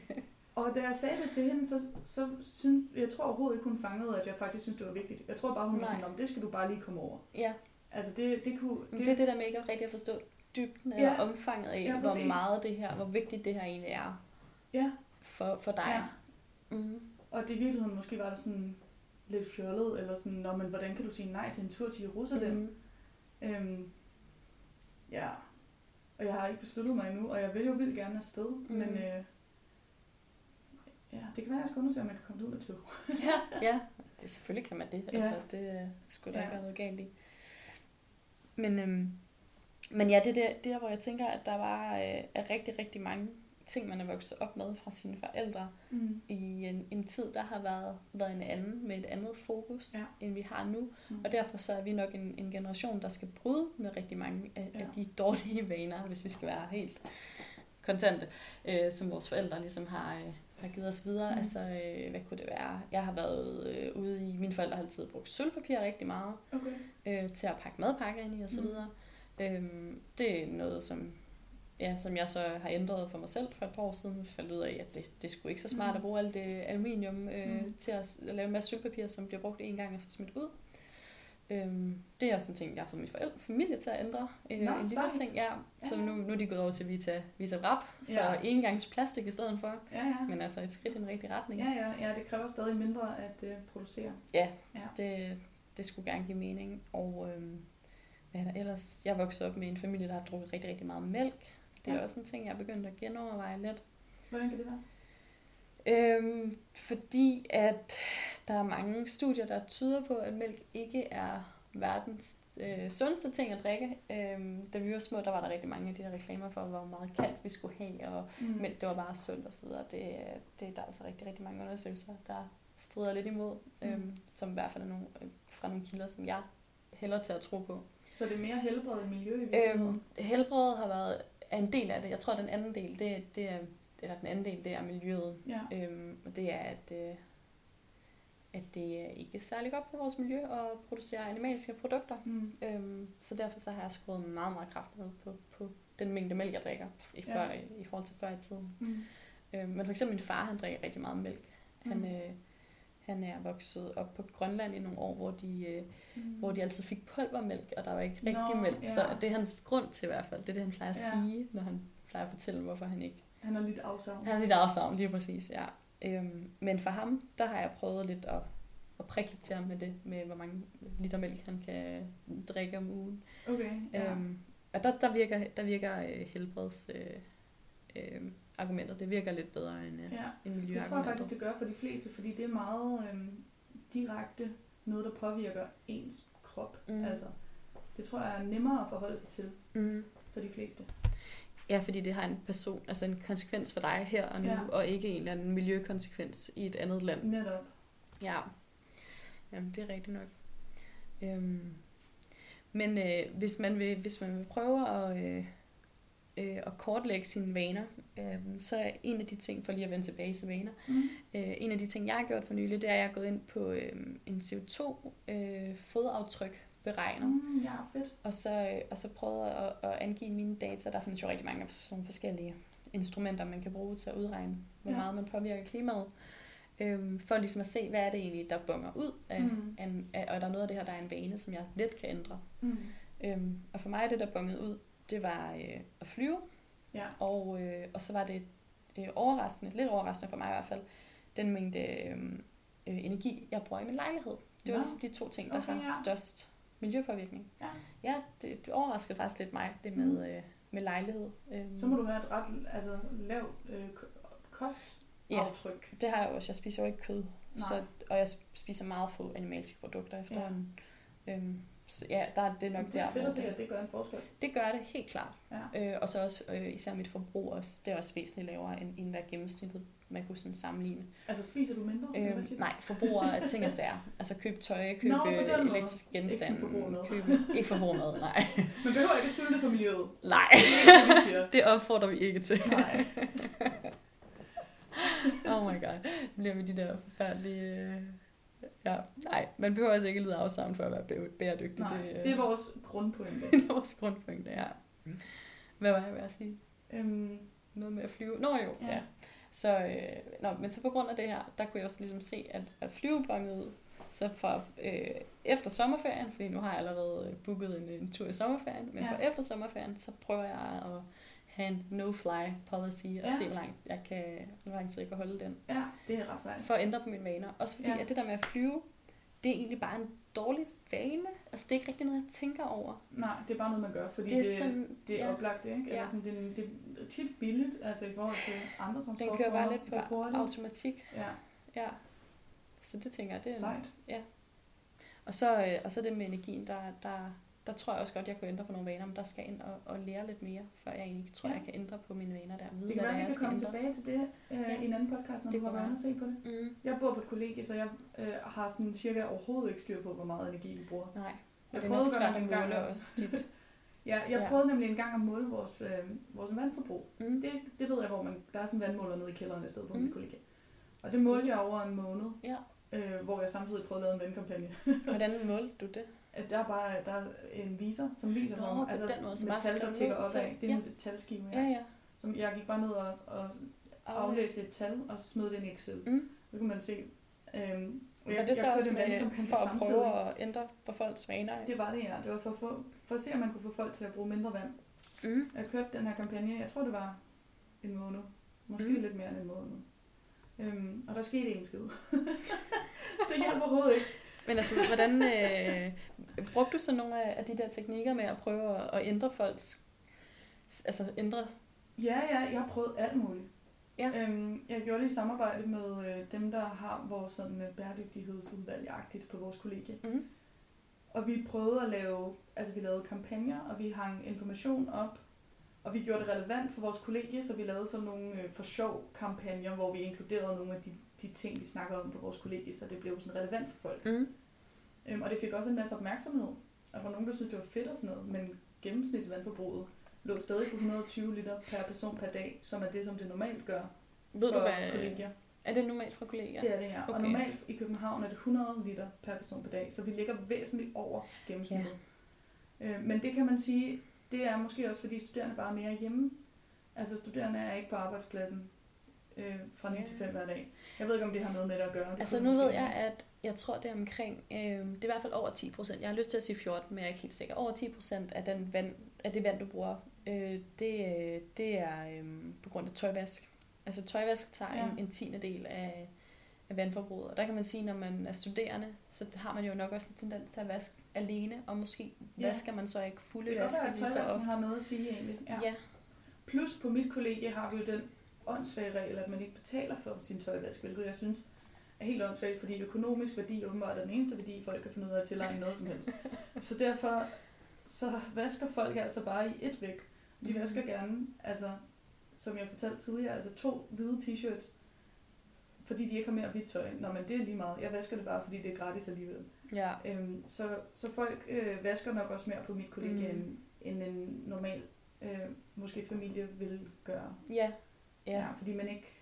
og da jeg sagde det til hende, så, så synes, jeg tror overhovedet ikke, hun fangede, at jeg faktisk synes, det var vigtigt. Jeg tror bare, hun var Nej. sådan, om det skal du bare lige komme over. ja. Altså det, det kunne... Det, det er det der med ikke rigtig at forstå dybden eller Ja. omfanget af, Ja, hvor meget det her, hvor vigtigt det her egentlig er Ja, for, for dig. ja. Mm. Og det i virkeligheden måske var det sådan lidt fjollet, eller sådan, Nå, men hvordan kan du sige nej til en tur til Jerusalem? Mm. Øhm, ja, og jeg har ikke besluttet mig endnu, og jeg vil jo vildt gerne afsted, mm. men Mhm. øh, ja, det kan være, at jeg skal undersøge, om jeg kan komme ud med tog. Ja, ja. Det, selvfølgelig kan man det. Ja. Altså, det skulle der Ja. ikke være noget galt i. Men, øhm, men ja, det er der, der, hvor jeg tænker, at der var øh, er rigtig, rigtig mange ting, man er vokset op med fra sine forældre Mm. i en, en tid, der har været, været en anden, med et andet fokus, Ja. end vi har nu. Mm. Og derfor så er vi nok en, en generation, der skal bryde med rigtig mange af, ja. af de dårlige vaner, hvis vi skal være helt kontante, øh, som vores forældre ligesom har, øh, har givet os videre. Mm. Altså, øh, hvad kunne det være? Jeg har været øh, ude i, mine forældre har altid brugt sølvpapir rigtig meget, Okay. øh, til at pakke madpakker ind i og så Mm. Øhm, det er noget, som, ja, som jeg så har ændret for mig selv for et par år siden. Jeg fandt ud af, at det, det er sgu ikke så smart Mm. at bruge alt det aluminium øh, Mm. til at, at lave en masse sølvpapir, som bliver brugt en gang og så smidt ud. Øhm, det er også en ting, jeg har fået min forældre, familie til at ændre. Øh, Nå, en lille sejt. ting, ja. Så Ja. nu, nu er de gået over til Vita, Vita Wrap, så Ja. engangs plastik i stedet for. Ja, ja. Men altså et skridt i den rigtige retning. Ja, ja, ja, det kræver stadig mindre at øh, producere. Det, det skulle gerne give mening. Og øhm, hvad er der ellers? Jeg vokset op med en familie, der har drukket rigtig, rigtig meget mælk. Det er Ja. også en ting, jeg er begyndt at genoverveje lidt. Hvordan kan det være? Øhm, fordi at der er mange studier, der tyder på, at mælk ikke er verdens øh, sundeste ting at drikke. Øhm, da vi var små, der var der rigtig mange af de her reklamer for, hvor meget kalk vi skulle have, og Mm. mælk det var bare sundt videre. Det, det der er altså rigtig, rigtig mange undersøgelser, der strider lidt imod, Mm. øhm, som i hvert fald er nogle, øh, fra nogle kilder, som jeg hælder til at tro på. Så det er mere helbred end miljø i virkeligheden? Øhm, helbredet har været er en del af det. Jeg tror, at den anden del, det, det er, eller den anden del, det er miljøet. Ja. Øhm, og det er, at, øh, at det er ikke særlig godt for vores miljø at producere animalske produkter. Mm. Øhm, så derfor så har jeg skruet meget, meget kraftigt ned på, på den mængde mælk, jeg drikker i, Ja. før, i, i forhold til før i tiden. Mm. Øhm, men for eksempel min far, han drikker rigtig meget mælk. Han, Mm. øh, han er vokset op på Grønland i nogle år, hvor de, øh, Mm. hvor de altid fik pulvermælk, og der var ikke rigtig Nå, mælk. ja. Så det er hans grund til i hvert fald. Det er det, han plejer at Ja. sige, når han plejer at fortælle, hvorfor han ikke... Han er lidt afsavn. Han er lidt afsavn, lige præcis, ja. Øhm, men for ham, der har jeg prøvet lidt at, at prikke lidt til ham med det, med hvor mange liter mælk han kan drikke om ugen. Okay, ja. Øhm, og der, der virker, der virker øh, helbreds... Øh, øh, argumentet, det virker lidt bedre end, øh, ja. end tror jeg miljøargumentet. faktisk, det gør for de fleste, fordi det er meget øhm, direkte noget, der påvirker ens krop. Mm. Altså, det tror jeg er nemmere at forholde sig til Mm. for de fleste. Ja, fordi det har en person, altså en konsekvens for dig her og nu, Ja. og ikke en eller anden miljøkonsekvens i et andet land. Netop. Ja, Jamen, det er rigtigt nok. Øhm, men øh, hvis, man vil, hvis man vil prøve at, øh, øh, at kortlægge sine vaner, øh, så er en af de ting, for lige at vende tilbage til vaner, Mm. øh, en af de ting, jeg har gjort for nylig, det er, at jeg er gået ind på øh, en CO2-fodaftryk beregner. Mm. Ja, fedt. Og så, øh, og så prøvet at, at angive mine data. Der findes jo rigtig mange sådan forskellige instrumenter, man kan bruge til at udregne, hvor Ja. meget man påvirker klimaet. Øhm, for ligesom at se, hvad er det egentlig, der bonger ud af, Mm. af, af, og er der noget af det her, der er en vane, som jeg let kan ændre. Mm. Øhm, og for mig er det, der bongede ud, det var øh, at flyve, Ja. og, øh, og så var det øh, overraskende, lidt overraskende for mig i hvert fald, den mængde øh, øh, energi, jeg bruger i min lejlighed. Det var Nå. ligesom de to ting, der Okay, har ja. størst miljøpåvirkning. Ja. Ja, det, det overraskede faktisk lidt mig, det med, Mm. øh, med lejlighed. Øhm, Så må du have et ret altså, lavt øh, ko- kostaftryk. Det har jeg også. Jeg spiser jo ikke kød, Nej. så, og jeg spiser meget få animalske produkter efterhånden. Ja. Øhm, så ja, der er det nok det der, er fedt hvor at se, det, at det gør en forskel. det gør det helt klart. Ja. Øh, og så også øh, især mit forbrug også, det er også væsentligt lavere end, end hvad gennemsnittet man kunne sådan sammenligne. Altså spiser du mindre? Øhm, nej, forbruger af ting og sager. Altså køb tøj, køb Nå, øh, elektriske genstande. Ikke. Køb, ikke forbrugermad, nej. Man behøver ikke sulte for miljøet. Nej, Det er det, opfordrer vi ikke til. Nej. Oh my god. Bliver vi de der forfærdelige... Ja, nej, man behøver altså ikke lide afsavn for at være bæ- bæredygtig. Nej, det, øh, det er vores grundpointe. det er vores grundpointe, ja. Hvad var jeg ved at sige? Øhm, Noget med at flyve? Nå jo, ja. Ja. Så, øh, nå, men så på grund af det her, der kunne jeg også ligesom se, at, at flyvebonget så fra øh, efter sommerferien, fordi nu har jeg allerede øh, booket en, en tur i sommerferien, men ja. fra efter sommerferien, så prøver jeg at have en no-fly policy og Ja. ja. se, hvor langt jeg kan, hvor lang tid jeg kan holde den. ja, det er ret sejt. For at ændre på mine vaner. Også fordi, Ja. ja. at det der med at flyve, det er egentlig bare en dårlig vane. Altså, det er ikke rigtig noget, jeg tænker over. Nej, det er bare noget, man gør, fordi Det er det, sådan, det er ja. oplagt, ikke? Eller Ja. sådan, det, er- det er tit billigt, altså i forhold til andre Den transportformer. kører bare lidt på hurtigt. automatik. Ja, Ja. Så det tænker jeg, det er sejt. Og så, øh, og så det med energien, der, der, der tror jeg også godt, jeg kunne ændre på nogle vaner, men der skal jeg ind og, og lære lidt mere, før jeg egentlig tror, Ja. jeg kan ændre på mine vaner der. Vide, Det kan hvad være, er, vi kan komme ændre. tilbage til det øh, Ja. i en anden podcast, når Det du har været og se på det. Mm, Jeg bor på et kollegie, så jeg øh, har sådan cirka overhovedet ikke styr på, hvor meget energi vi bruger. nej, og Jeg det er prøvede nok svært at måle at- også dit. Ja, jeg Ja. prøvede nemlig en gang at måle vores, øh, vores vandforbrug. Mm. Det, det ved jeg, hvor man, der er sådan en vandmåler nede i kælderen et sted på. Mm. mit kollegie. Og det målte jeg over en måned, Ja. øh, hvor jeg samtidig prøvede at lave en vandkampagne. Hvordan målte du det? At der er bare der er en viser, som viser Nå, mig, på den måde, bare metal, der tigger op af. Det er ja. en talskive, Ja, ja. ja. Som jeg gik bare ned og, og aflæste et tal, og smed det ind i Excel. Mm. Så kunne man se. Øhm, og Var det så også en med, for at samtidig. prøve at ændre på folks vaner? Det var det, ja. Det var for, at få, for at se, om man kunne få folk til at bruge mindre vand. Mm. Jeg kørte den her kampagne, jeg tror det var en måned. Måske mm. Lidt mere end en måned. Øhm, og der skete en skid. det hjælper overhovedet ikke. Men altså, hvordan øh, brugte du så nogle af, af de der teknikker med at prøve at, at ændre folks, altså ændre, Ja, ja, jeg har prøvet alt muligt. Ja. Øhm, jeg gjorde det i samarbejde med øh, dem, der har vores sådan, øh, bæredygtighedsudvalg-agtigt på vores kollegie. mm. Og vi prøvede at lave, altså vi lavede kampagner, og vi hang information op, og vi gjorde det relevant for vores kollegie, så vi lavede sådan nogle øh, for sjov kampagner, hvor vi inkluderede nogle af de, de ting, vi snakkede om på vores kollegie, så det blev sådan relevant for folk. Mm. Øhm, og det fik også en masse opmærksomhed. Og der var nogen, der syntes, det var fedt og sådan noget, men gennemsnitsvandforbruget lå stadig på 120 liter per person per dag, som er det, som det normalt gør Ved for du, hvad, kollegier. er det normalt fra kollegaer? Det er det, ja. Og Okay. normalt i København er det 100 liter per person per dag, så vi ligger væsentligt over gennemsnittet. Ja. Øh, men det kan man sige, det er måske også, fordi studerende bare er mere hjemme. Altså studerende er ikke på arbejdspladsen øh, fra 9 Ja. til 5 hver dag. Jeg ved ikke, om det har noget med det at gøre. Det Altså nu ved jeg, at jeg tror, det er omkring, øh, det er i hvert fald over 10 procent. Jeg har lyst til at sige 14, men jeg er ikke helt sikker. Over 10 procent af, den vand, af det vand, du bruger, øh, det, øh, det er øh, på grund af tøjvask. Altså tøjvask tager Ja. en, en tiende del af, af vandforbruget. Og der kan man sige, når man er studerende, så har man jo nok også en tendens til at vaske alene, og måske Ja. vasker man så ikke fulde Det kan godt vaske være, at lige så ofte. har noget at sige egentlig. Ja. Ja. Plus på mit kollegie har vi jo den åndssvage regel, at man ikke betaler for sin tøjvask, hvilket jeg synes helt åndssvagt, fordi økonomisk værdi åbenbart er den eneste værdi, folk kan finde ud af at tilegne noget som helst. Så derfor så vasker folk altså bare i et væk. De Mhm. vasker gerne, altså, som jeg fortalte tidligere, altså to hvide t-shirts, fordi de ikke har mere hvidt tøj. Nå, men det er lige meget. Jeg vasker det bare, fordi det er gratis alligevel. Ja. Øhm, så, så folk øh, vasker nok også mere på mit kollegie, Mm. mm. end, end en normal, øh, måske familie vil gøre. Ja. Ja. Ja. fordi man ikke,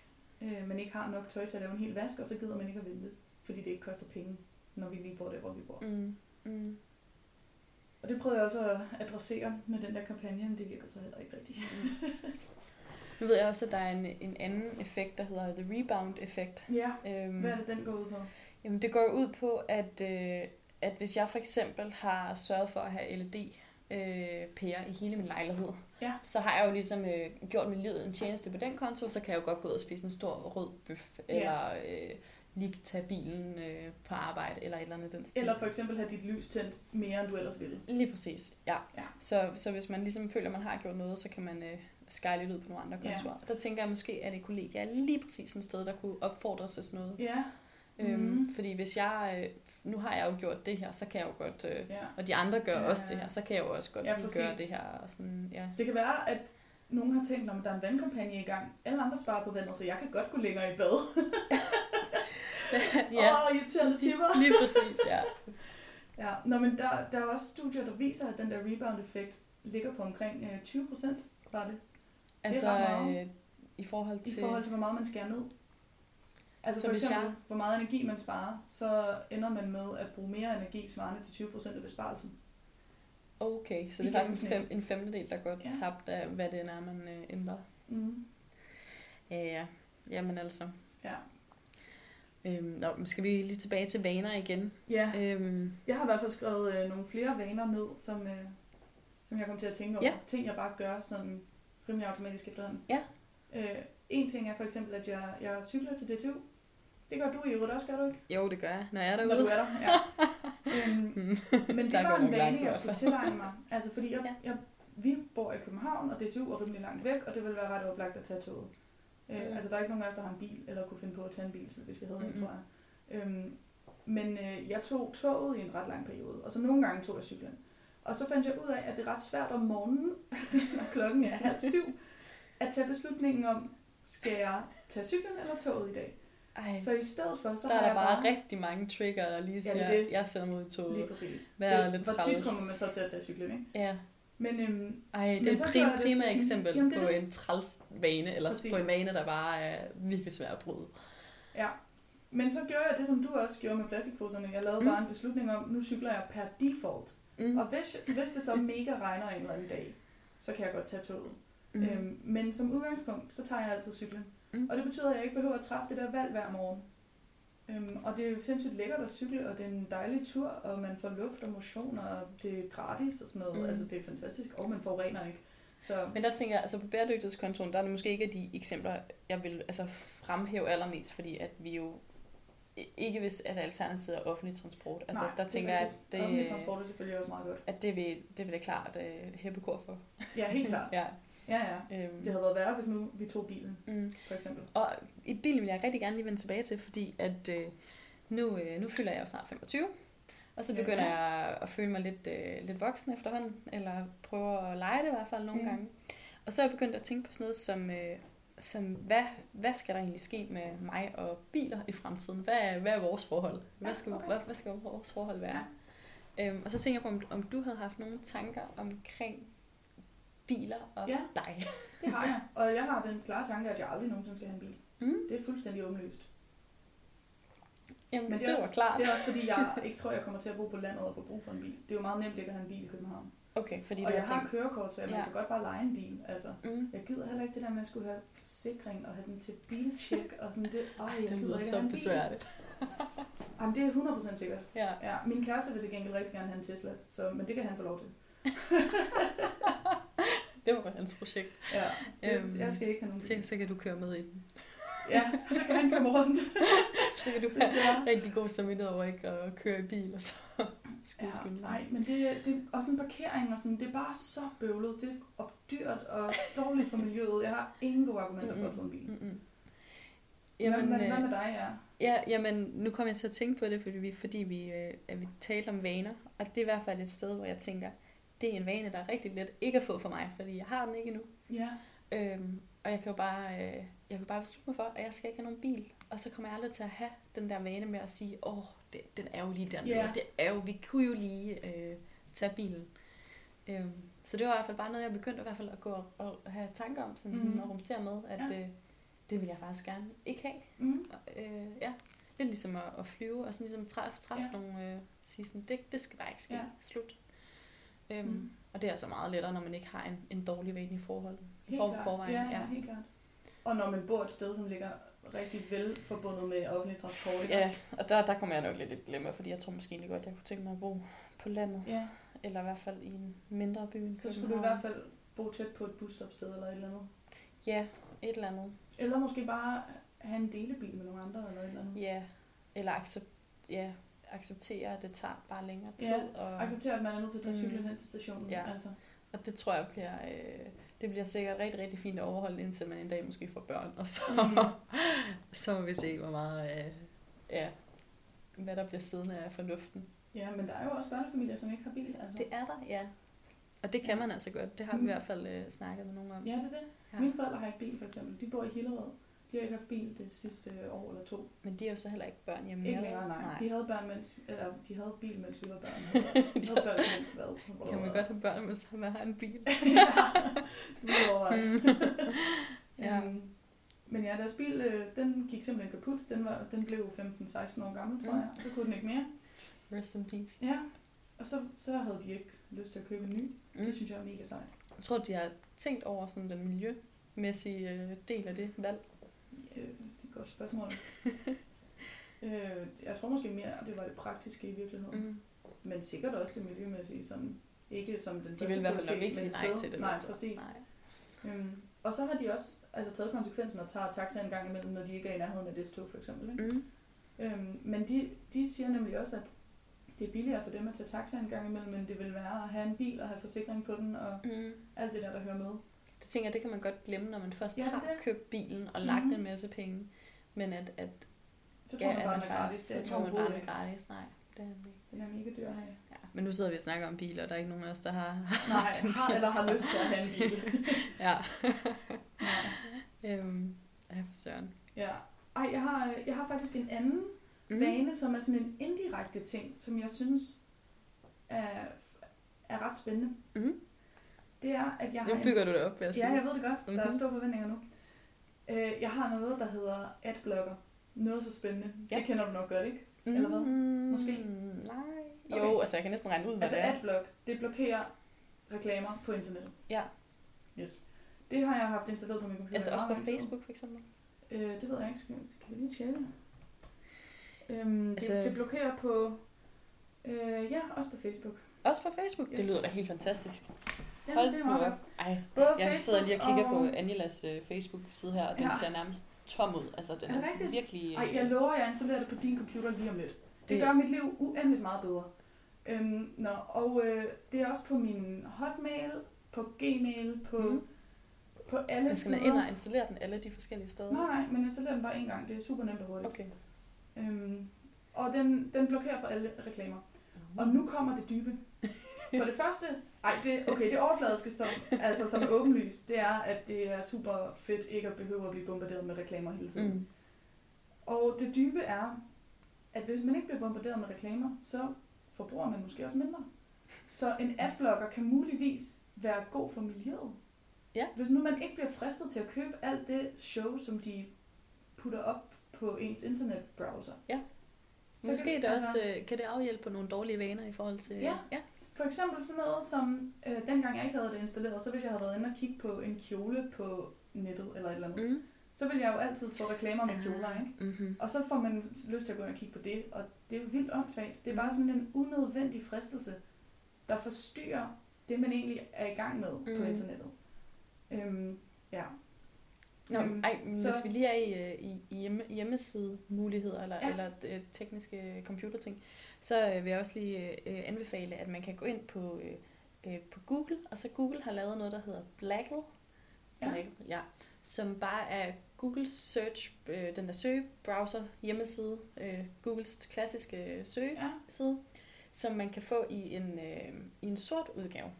øh, man ikke har nok tøj til at lave en hel vask, og så gider man ikke at vente, fordi det ikke koster penge, når vi lige bor der, hvor vi bor. Mm. Mm. Mm. Og det prøvede jeg også at adressere med den der kampagne, men det virker så heller ikke rigtigt. Nu ved jeg også, at der er en, en anden effekt, der hedder the rebound-effekt. Ja, Øhm, hvad er det, den går ud på? Jamen, det går ud på, at, øh, at hvis jeg for eksempel har sørget for at have LED-pærer i hele min lejlighed, Ja. så har jeg jo ligesom øh, gjort min livet en tjeneste på den konto, så kan jeg jo godt gå ud og spise en stor rød bøf, Ja. eller øh, lige tage bilen øh, på arbejde, eller et eller andet den stil. Eller for eksempel have dit lys tændt mere, end du ellers ville. Lige præcis, ja. Ja. Så, så hvis man ligesom føler, at man har gjort noget, så kan man øh, skyle lidt ud på nogle andre Ja. kontorer. Der tænker jeg måske, at et kollega er lige præcis et sted, der kunne opfordre til sådan noget. Ja. Øhm, Mhm. Fordi hvis jeg, øh, nu har jeg jo gjort det her, så kan jeg jo godt, øh, ja. og de andre gør Ja, også det her, så kan jeg jo også godt Ja, lige gøre det her. Og sådan, ja. Det kan være, at nogen har tænkt, om der er en vandkampagne i gang. Alle andre sparer på vandet, så jeg kan godt gå længere i bad. ja, Åh, oh, irriterende tipper. lige præcis, ja. Ja, Nå, men der, der er også studier, der viser, at den der rebound-effekt ligger på omkring øh, 20 procent, var det, Altså, meget. øh, i forhold i til... forhold til, hvor meget man skærer ned. Altså Så for eksempel, jeg- hvor meget energi man sparer, så ender man med at bruge mere energi svarende til 20 procent af besparelsen. Okay, så det er faktisk en, fem, en femtedel, der går Ja. tabt af, hvad det er, man øh, ændrer. Mm. Ja, ja. Jamen altså. Ja. Øhm, nå, men skal vi lige tilbage til vaner igen? ja, Øhm, jeg har i hvert fald skrevet øh, nogle flere vaner ned, som, øh, som jeg kom til at tænke over. Ja. Ting, jeg bare gør sådan rimelig automatisk efterhånden. Ja. Øh, en ting er for eksempel, at jeg, jeg cykler til DTU. Det gør du i øvrigt også, gør du ikke? jo, det gør jeg, når jeg er Når derude. du er der, ja. øhm, Mm. Men det var en vane, jeg skulle tilegne mig. Altså, fordi jeg, Ja. jeg, vi bor i København, og DTU er rimelig langt væk, og det ville være ret oplagt at tage toget. Øh, Mm. Altså, der er ikke nogen af os, der har en bil, eller kunne finde på at tage en bil, så hvis vi havde en, Mm-mm. tror jeg. Øhm, men øh, jeg tog toget i en ret lang periode, og så nogle gange tog jeg cyklen. Og så fandt jeg ud af, at det er ret svært om morgenen, når klokken er halv syv, at tage beslutningen om, skal jeg tage cyklen eller toget i dag? Ej, Så i stedet for, så der har er der jeg bare rigtig mange trigger, der lige det siger, er det. jeg sender i toget. Lige præcis. Hvad er det, lidt hvor tit kommer man så til at tage cyklen, ikke? Ja. Men øhm, Ej, det Men er et gør jeg prim, det primært til sådan- eksempel Jamen, det er på det. en træls vane, eller Præcis. på en vane, der bare er virkelig svær at bryde. Ja, men så gjorde jeg det, som du også gjorde med plastikposerne. Jeg lavede Mm. mm. bare en beslutning om, nu cykler jeg per default. Mm. Og hvis, hvis det så mega regner en eller anden dag, så kan jeg godt tage toget. Mm. Øhm, men som udgangspunkt, så tager jeg altid cyklen. Mm. Og det betyder, at jeg ikke behøver at træffe det der valg hver morgen. Øhm, og det er jo sindssygt lækkert at cykle, og det er en dejlig tur, og man får luft og motion, og det er gratis og sådan noget. Mm. Altså, det er fantastisk, og man forurener ikke. Så Men der tænker jeg, altså på bæredygtighedskontoen, der er det måske ikke de eksempler, jeg vil altså fremhæve allermest, fordi at vi jo ikke hvis at alternativet er offentlig transport. Altså Nej, der det er tænker jeg, at rigtigt. offentlig det, transport er selvfølgelig også meget godt. at det vil, det vil jeg klart uh, hæppe kor for. Ja, helt klart. ja. Ja, ja. Øhm, Det havde været værre, hvis nu vi tog bilen, mm. for eksempel. Og i bilen vil jeg rigtig gerne lige vende tilbage til, fordi at øh, nu, øh, nu fylder jeg jo snart 25, og så Ja. begynder jeg at føle mig lidt, øh, lidt voksen efterhånden, eller prøver at lege det i hvert fald nogle Mm. gange. Og så er jeg begyndt at tænke på sådan noget som, øh, som hvad, hvad skal der egentlig ske med mig og biler i fremtiden? Hvad er, hvad er vores forhold? Hvad Ja, skal, okay. hvad, hvad skal vores forhold være? Øhm, og så tænker jeg på, om, om du havde haft nogle tanker omkring biler og Ja. dig. Det har jeg. Og jeg har den klare tanke, at jeg aldrig nogensinde skal have en bil. Mm. Det er fuldstændig åbenlyst. Jamen, Men det, det, er det var også, klart. Det er også fordi, jeg ikke tror, jeg kommer til at bo på landet og få brug for en bil. Det er jo meget nemt ikke at have en bil i København. Okay, fordi og du jeg har har tænkt... kørekort, så man Ja. kan godt bare lege en bil. Altså, Mm. jeg gider heller ikke det der med at skulle have forsikring og have den til biltjek og sådan det. Ej, jeg Det lyder så besværligt. Jamen, det er 100% sikkert. Ja. Ja, min kæreste vil til gengæld rigtig gerne have en Tesla, så, men det kan han få lov til. Det var hans projekt. Ja, det, Øhm, jeg skal ikke have nogen bil. så kan du køre med i den. Ja, så kan han komme rundt, Så kan du er. rigtig god samvittighed over ikke at køre i bil, og så skyde Ja, nej, men det, det er også en parkering og sådan, det er bare så bøvlet, det er dyrt og dårligt for miljøet. Jeg har ingen gode argumenter for at få en bil. Mm-mm. Jamen, hvad, hvad, øh, med dig, ja? ja, jamen, nu kommer jeg til at tænke på det, fordi vi, fordi vi, øh, vi talte om vaner, og det er i hvert fald et sted, hvor jeg tænker, det er en vane, der er rigtig let ikke at få for mig, fordi jeg har den ikke endnu. Ja, Øhm, og jeg kan jo bare, øh, jeg kan bare beslutte mig for, at jeg skal ikke have nogen bil. Og så kommer jeg aldrig til at have den der vane med at sige, åh, oh, det, den er jo lige dernede. Ja. Yeah. Det er jo, vi kunne jo lige øh, tage bilen. Øhm, så det var i hvert fald bare noget, jeg begyndte i hvert fald at gå og, og have tanker om, sådan, mm. og rumstere med, at Ja. øh, det vil jeg faktisk gerne ikke have. mm. Og, øh, ja, lidt ligesom at, at flyve, og sådan ligesom træffe, træffe Ja. nogle, øh, sige sådan, det, det skal der ikke ske. Ja. Slut. Øhm, Mm. Og det er altså meget lettere, når man ikke har en, en dårlig vane i forhold. Helt For, klart. forvejen, ja, ja. helt klart. Og når man bor et sted, som ligger rigtig vel forbundet med offentlig transport, ikke Ja, og der, der kommer jeg nok lidt i et dilemma, fordi jeg tror måske egentlig godt, jeg kunne tænke mig at bo på landet, ja. eller i hvert fald i en mindre by end Så skulle du i hvert fald bo tæt på et busstopsted eller et eller andet. Ja, et eller andet. Eller måske bare have en delebil med nogle andre eller et eller andet. Ja, eller accept, ja, acceptere, at det tager bare længere tid. Ja, og, Acceptere, at man er nødt til at tage Mm. cyklen hen til stationen. Ja. Altså. og det tror jeg bliver, øh, det bliver sikkert rigtig, rigtig fint at overholde, indtil man en dag måske får børn. Og så, Mm. så må vi se, hvor meget, øh, ja, hvad der bliver siddende af fornuften. Ja, men der er jo også børnefamilier, som ikke har bil. Altså. Det er der, ja. Og det kan man altså godt. Det har vi i Mm. hvert fald øh, snakket med nogen om. Ja, det er det. Ja. Mine forældre har ikke bil, for eksempel. De bor i Hillerød. De har ikke haft bil det sidste år eller to. Men de er jo så heller ikke børn hjemme. Ikke længere, nej. nej. De havde, børn, mens, eller, de havde bil, mens vi var børn. De havde børn, mens hvad? Kan man godt have børn, hvis man har en bil? ja, det må du overveje. Mm. Ja. Øhm, men ja, deres bil, øh, den gik simpelthen kaput. Den, var, den blev 15-16 år gammel, tror Mm. jeg. Så kunne den ikke mere. Rest in peace. Ja, og så, så havde de ikke lyst til at købe en ny. Mm. Det synes jeg er mega sejt. Jeg tror, de har tænkt over sådan den miljømæssige øh, del af det valg. Øh, det er et godt spørgsmål. øh, jeg tror måske mere, at det var det praktiske i virkeligheden. Mm. Men sikkert også det miljømæssige, som ikke som den De vil i hvert fald nok ikke sige nej til det. Nej, præcis. Nej. Øhm, og så har de også altså, taget konsekvensen og tager taxa en gang imellem, når de ikke er i nærheden af det tog for eksempel. Ikke? Mm. Øhm, men de, de siger nemlig også, at det er billigere for dem at tage taxa en gang imellem, men det vil være at have en bil og have forsikring på den og Mm. alt det der, der hører med. Det tænker jeg, det kan man godt glemme, når man først Ja, ja, har det. købt bilen og lagt Mhm. en masse penge. Men at, at Så tror man at bare, den er gratis. så tror man bare, er ikke. gratis. Nej, det er ikke. Den er mega dyr at have. Ja. Men nu sidder vi og snakker om biler, og der er ikke nogen af os, der har Nej, haft en har bil, eller har lyst til at have en bil. Ja. Nej. øhm, ja, for søren. Ja. Ej, jeg har, jeg har faktisk en anden mm. vane, som er sådan en indirekte ting, som jeg synes er, er ret spændende. Mhm. Det er, at jeg har... Nu en- bygger du det op, vil jeg sige. Ja, jeg ved det godt. Der er Mhm. store forventninger nu. Øh, jeg har noget, der hedder adblocker. Noget så spændende. Ja. Det kender du nok godt, ikke? eller hvad? Måske? Mm, Nej. Okay. Jo, altså jeg kan næsten regne ud, hvad Altså det er. adblock, det blokerer reklamer på internettet. Ja. Yes. Det har jeg haft installeret på min computer. Altså også på. Facebook, for eksempel. Øh, det ved jeg ikke. Skal, kan vi lige tjekke? Øhm, Altså- det, det blokerer på... Øh, ja, også på Facebook. Også på Facebook? Det Yes. lyder da helt fantastisk. Ja, Hold det er meget op. godt. Ej, Både jeg Facebook sidder lige og kigger og... på Angelas øh, Facebook-side her, og den Ja. ser nærmest tom ud. Altså, den Er det er, rigtigt? virkelig... Ej, jeg lover, jeg installerer det på din computer lige om lidt. Det, Det- gør mit liv uendeligt meget bedre. Øhm, nå, og øh, det er også på min hotmail, på gmail, på, mm. på alle Men skal man ind og installere den alle de forskellige steder? Nej, nej, men jeg installerer den bare en gang. Det er super nemt og hurtigt. Okay. Øhm, og den, den blokerer for alle reklamer. Og nu kommer det dybe. For det første, ej, det, okay, det overfladiske, som, altså, som er åbenlyst, det er, at det er super fedt ikke at behøve at blive bombarderet med reklamer hele tiden. Mm. Og det dybe er, at hvis man ikke bliver bombarderet med reklamer, så forbruger man måske også mindre. Så en adblocker kan muligvis være god for miljøet. Ja. Hvis nu man ikke bliver fristet til at købe alt det show, som de putter op på ens internetbrowser. Ja. Så Måske kan, det også, øh, kan det afhjælpe på nogle dårlige vaner i forhold til... Ja. ja. For eksempel sådan noget som, øh, dengang jeg ikke havde det installeret, så hvis jeg havde været inde og kigge på en kjole på nettet eller et eller andet, Mm. så ville jeg jo altid få reklamer med kjoler, ikke? Mm-hmm. Og så får man lyst til at gå ind og kigge på det, og det er jo vildt åndssvagt. Det er bare sådan en unødvendig fristelse, der forstyrrer det, man egentlig er i gang med mm. på internettet. Øhm, ja. Nå, Øhm, ej, så- hvis vi lige er i, øh, i, i hjemme, hjemmesidemuligheder eller, Ja. eller øh, tekniske computerting, så øh, vil jeg også lige øh, anbefale, at man kan gå ind på, øh, øh, på Google, og så Google har lavet noget, der hedder Blackle, Ja. Ja, som bare er Google Search, øh, den der søgebrowser hjemmeside, øh, Googles klassiske søgeside, ja. som man kan få i en, øh, i en sort udgave.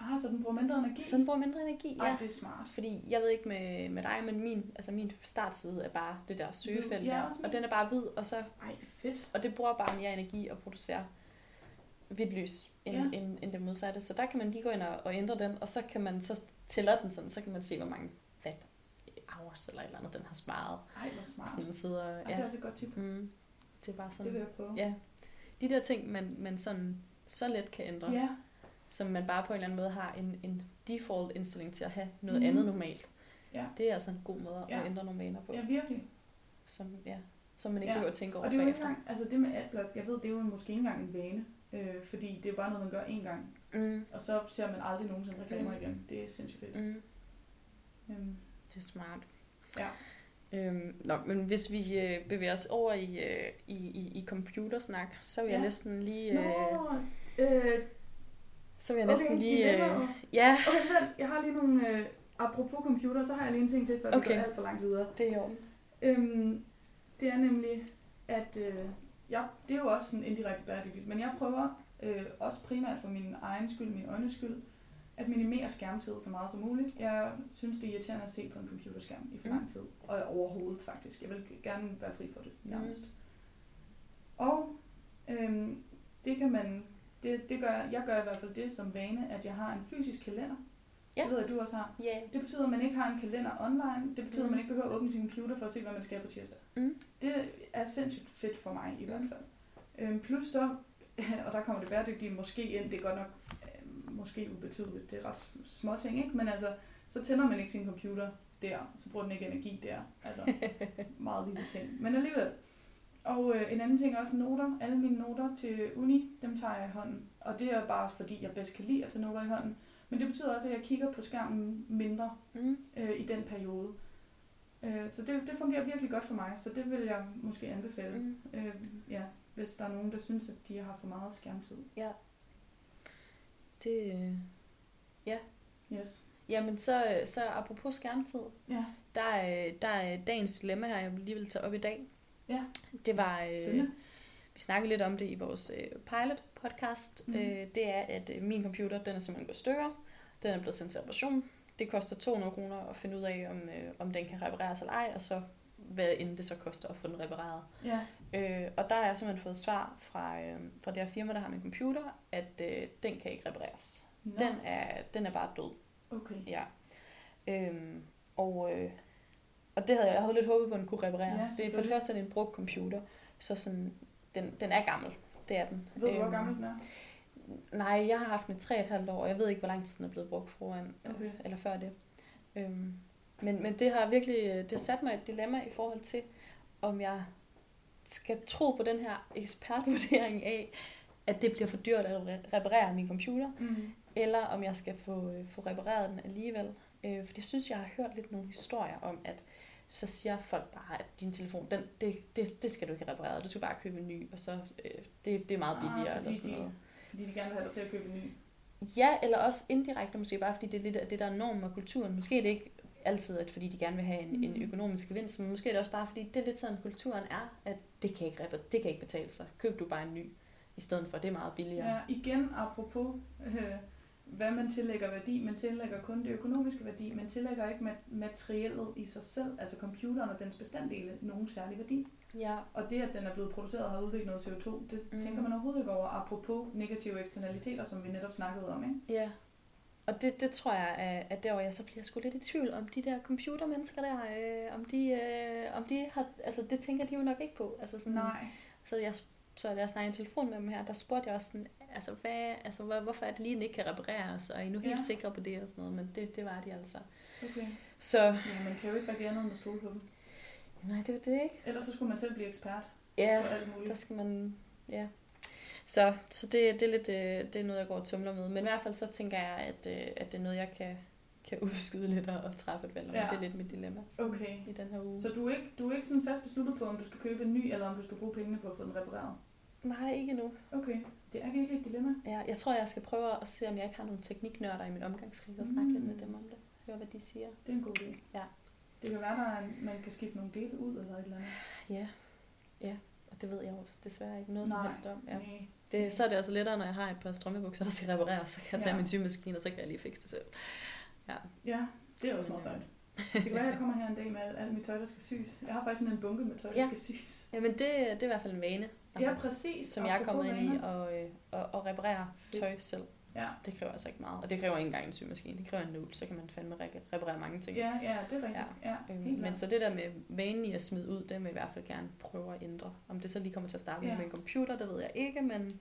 Ah, så den bruger mindre energi? Så den bruger mindre energi, Ej, ja. det er smart. Fordi jeg ved ikke med, med dig, men min, altså min startside er bare det der søgefelt Ja, der. Og den er bare hvid, og, så, Ej, fedt. og det bruger bare mere energi at producere hvidt lys end, Ja. ja. end, end det modsatte. Så der kan man lige gå ind og, og ændre den, og så kan man så tæller den sådan, så kan man se, hvor mange watt hours eller et eller andet, den har sparet. Ej, hvor smart. Sådan sidder, Ej, det er ja. også et godt tip. Mm, det er bare Det sådan, vil jeg prøve. ja. De der ting, man, man sådan så let kan ændre, ja. Som man bare på en eller anden måde har en, en default indstilling til at have noget Mhm. andet normalt. Ja. Det er altså en god måde Ja. at ændre nogle vaner på. ja, virkelig. som, ja, som man ikke Ja, behøver at tænke over Og det er jo ikke engang, altså det med adblock, jeg ved, det er jo måske ikke engang en vane. Øh, fordi det er bare noget, man gør én gang. Mm, Og så ser man aldrig nogensinde reklamer Mm. igen. Det er sindssygt fedt. mm, Øhm, det er smart. Ja. Øhm, nå, men hvis vi øh, bevæger os over i, øh, i, i, i computersnak, så vil jeg Ja. næsten lige... Nå, Øh, øh, så vil jeg okay, næsten lige... Øh, dilemmaet. ja, Okay, vent, jeg har lige nogle... Øh, apropos computer, så har jeg lige en ting til, før okay. vi går alt for langt videre. det er i orden. Øhm, det er nemlig, at øh, ja, det er jo også sådan indirekte bæredygtigt, men jeg prøver øh, også primært for min egen skyld, min øjnes skyld, at minimere skærmtid så meget som muligt. Jeg synes, det er irriterende at se på en computerskærm i for lang Mm. tid. Og overhovedet faktisk. Jeg vil gerne være fri for det Mm. nærmest. Og øhm, det kan man, det, det gør, jeg gør i hvert fald det som vane, at jeg har en fysisk kalender. Ja. Det ved jeg, du også har. Ja. Det betyder, at man ikke har en kalender online. Det betyder, Mm. at man ikke behøver at åbne sin computer for at se, hvad man skal på tirsdag. Mm. Det er sindssygt fedt for mig i hvert Mm. fald. Øhm, plus så, og der kommer det bæredygtige måske ind, det er godt nok øh, måske ubetydeligt, det er ret små ting, ikke? Men altså, så tænder man ikke sin computer der, så bruger den ikke energi der. Altså, meget lille ting. Men alligevel. Og øh, en anden ting er også noter. Alle mine noter til uni, dem tager jeg i hånden. Og det er bare fordi, jeg bedst kan lide at tage noter i hånden. Men det betyder også, at jeg kigger på skærmen mindre Mm. øh, i den periode. Øh, så det, det fungerer virkelig godt for mig, så det vil jeg måske anbefale, Mm. øh, ja, hvis der er nogen, der synes, at de har for meget skærmtid. Det, øh, Yes. jamen, så, så apropos skærmtid, Ja, der er, der er dagens dilemma her, jeg lige vil tage op i dag. Ja. Det var, øh, vi snakkede lidt om det i vores øh, pilot podcast. Mm. Øh, det er, at øh, min computer, den er simpelthen gået stykker. Den er blevet sendt til reparation. Det koster 200 kroner at finde ud af, om, øh, om den kan repareres eller ej, og så hvad end det så koster at få den repareret. Ja, Øh, og der har jeg simpelthen fået svar fra, øh, fra det her firma, der har min computer, at øh, den kan ikke repareres. Nå, Den er, den er bare død. okay. Ja. Øhm, og, øh, og det havde jeg, jeg havde lidt håbet på, at den kunne repareres. Ja, det er for det første er det en brugt computer, så sådan, den, den er gammel. Det er den. Ved du, hvor Øhm, gammel den er? Nej, jeg har haft den i 3,5 år, og jeg ved ikke, hvor lang tid den er blevet brugt foran, Okay. eller før det. Øhm, men, men det har virkelig det har sat mig et dilemma i forhold til, om jeg skal tro på den her ekspertvurdering af, at det bliver for dyrt at re- reparere min computer, Mm. eller om jeg skal få, øh, få repareret den alligevel. Øh, for jeg synes, jeg har hørt lidt nogle historier om, at så siger folk bare, at din telefon, den, det, det, det skal du ikke have repareret, du skal bare købe en ny, og så øh, det, det er meget Ah, billigere. fordi eller sådan de- noget. Fordi de gerne vil have dig til at købe en ny. Ja, eller også indirekte måske bare, fordi det er lidt af det, der er normen og kulturen. Måske er det ikke altid, at fordi de gerne vil have en, mm. en økonomisk gevinst, men måske er det også bare, fordi det er lidt sådan, kulturen er, at det kan ikke, repa- det kan ikke betale sig. Køb du bare en ny, i stedet for, det er meget billigere. Ja, igen apropos, øh, hvad man tillægger værdi. Man tillægger kun det økonomiske værdi. Man tillægger ikke ma- materiellet i sig selv, altså computeren og dens bestanddele, nogen særlig værdi. ja. Og det, at den er blevet produceret og har udviklet noget CO2, det Mm. tænker man overhovedet ikke over, apropos negative eksternaliteter, som vi netop snakkede om. Ikke? Ja. Og det, det tror jeg der, hvor jeg så bliver sgu lidt i tvivl om de der computermennesker der, øh, om de, øh, om de har, altså det tænker de jo nok ikke på. Altså sådan, Nej. Så jeg, så da jeg snakkede i telefon med dem her, der spurgte jeg også sådan, altså, hvad, altså hvad, hvorfor er det lige, den ikke kan repareres, og er I nu helt Ja. sikre på det og sådan noget, men det, det var de altså. Okay. Så, Ja, man kan jo ikke rigtig andet end at stole på dem. nej, det var det ikke. Ellers så skulle man selv blive ekspert Ja, på alt der muligt. skal man, ja. Så, så det, det, er lidt, øh, det er noget, jeg går og tumler med. Men i hvert fald så tænker jeg, at, øh, at det er noget, jeg kan, kan udskyde lidt og, træffe et valg om. Ja. Det er lidt mit dilemma så, Okay. i den her uge. Så du er, ikke, du er ikke sådan fast besluttet på, om du skal købe en ny, eller om du skal bruge pengene på at få den repareret? Nej, ikke nu. Okay. Det er virkelig et dilemma. Ja, jeg tror, jeg skal prøve at se, om jeg ikke har nogle tekniknørder i min omgangskreds og snakke lidt med Mm. dem om det. Høre, hvad de siger. Det er en god idé. Ja. Det kan være, at man kan skifte nogle dele ud eller et eller andet. Ja, ja. Og det ved jeg jo desværre ikke noget som Nej. helst om. Ja. Nej. Det, så er det altså lettere, når jeg har et par strømmebukser, der skal repareres. Så kan jeg tage Ja. min symaskine, og så kan jeg lige fikse det selv. Ja, det er også meget sejt. Det kan være, at jeg kommer her en dag med alt, alt mit tøj, der skal syes. Jeg har faktisk sådan en bunke med tøj, der Ja. skal syes. Jamen, det, det er i hvert fald en vane. Ja, præcis. som jeg er kommet ind i vaner. og, øh, og, og reparere Fedt. tøj selv. Ja. Det kræver altså ikke meget. Og det kræver ikke engang en symaskine. Det kræver en nål, så kan man fandme re- reparere mange ting. Ja, ja, det er rigtigt. Ja, ja Øhm, men så det der med vanen i at smide ud, det vil jeg i hvert fald gerne prøve at ændre. Om det så lige kommer til at starte Ja. med en computer, det ved jeg ikke, men,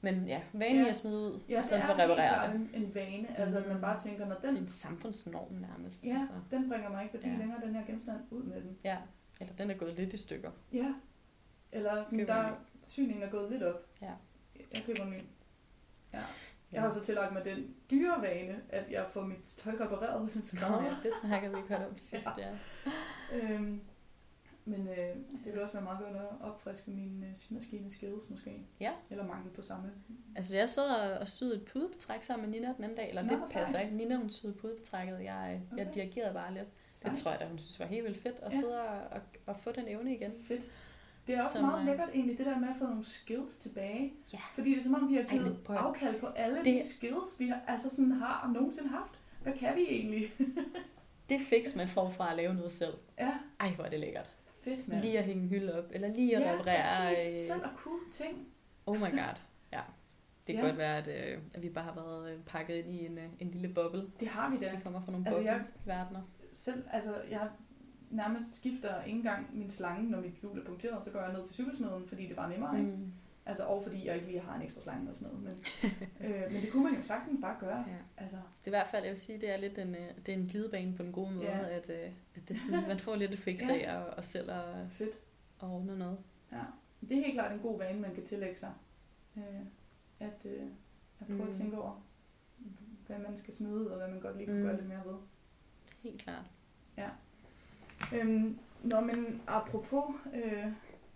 men ja, vanen Ja. at smide ud, Ja, i stedet det for at reparere det. en, en vane. Altså, at man Mm. bare tænker, når Det er den, en samfundsnorm nærmest. ja, Altså, den bringer mig ikke værdi Ja. længere, den her genstand, ud med den. ja. Eller den er gået lidt i stykker. Ja. Eller sådan, Køber der syningen er gået lidt op. Ja. Jeg køber en ny. Ja. Jeg har så tillagt mig den dyre vane, at jeg får mit tøj repareret hos en Nå, skrædder. ja, det snakker vi ikke hørt om sidst, ja. Øhm, men øh, det vil også være meget godt at opfriske min øh, symaskine skills måske. Ja. Eller mangel på samme. Altså, jeg sad og- og syede et pudebetræk sammen med Nina den anden dag, eller Nå, det passer sejt. ikke. Nina, hun syede pudebetrækket, jeg, jeg Okay. dirigerede bare lidt. Det Sejt. tror jeg da, hun synes var helt vildt fedt at Ja. sidde og, og, og få den evne igen. Fedt. Det er også Som, meget øh, lækkert egentlig, det der med at få nogle skills tilbage. Ja. Fordi det er som om, vi har Ej, givet at- afkald på alle Det- de skills, vi har, altså sådan har nogensinde haft. Hvad kan vi egentlig? Det fix, man får fra at lave noget selv. ja, Ej, hvor er det lækkert. Fedt mand. Lige at hænge en hylde op, eller lige at ja, reparere. præcis. øh, Selv at kunne ting. Oh my god. Ja. Det kan Ja. godt være, at, øh, at vi bare har været øh, pakket ind i en, øh, en lille boble. Det har vi da. Vi kommer fra nogle Altså, bobleverdener. Selv, altså, jeg nærmest skifter ikke engang min slange, når mit hjul er punkteret, så går jeg ned til cykelsmeden, fordi det var nemmere, ikke? Altså, og fordi jeg ikke lige har en ekstra slange og sådan noget. Men, øh, men det kunne man jo sagtens bare gøre. Ja. Altså, Det er i hvert fald, jeg vil sige, det er lidt en, øh, det er en glidebane på en god måde, Ja. at, øh, at det sådan, man får lidt et fix Ja. af at, at selv at, fedt. at ordne noget. Ja. Det er helt klart en god vane, man kan tillægge sig. Øh, at, øh, at prøve mm. at tænke over, hvad man skal smide ud, og hvad man godt lige kunne Mm. gøre lidt mere ved. Helt klart. Øhm, nå, men apropos øh,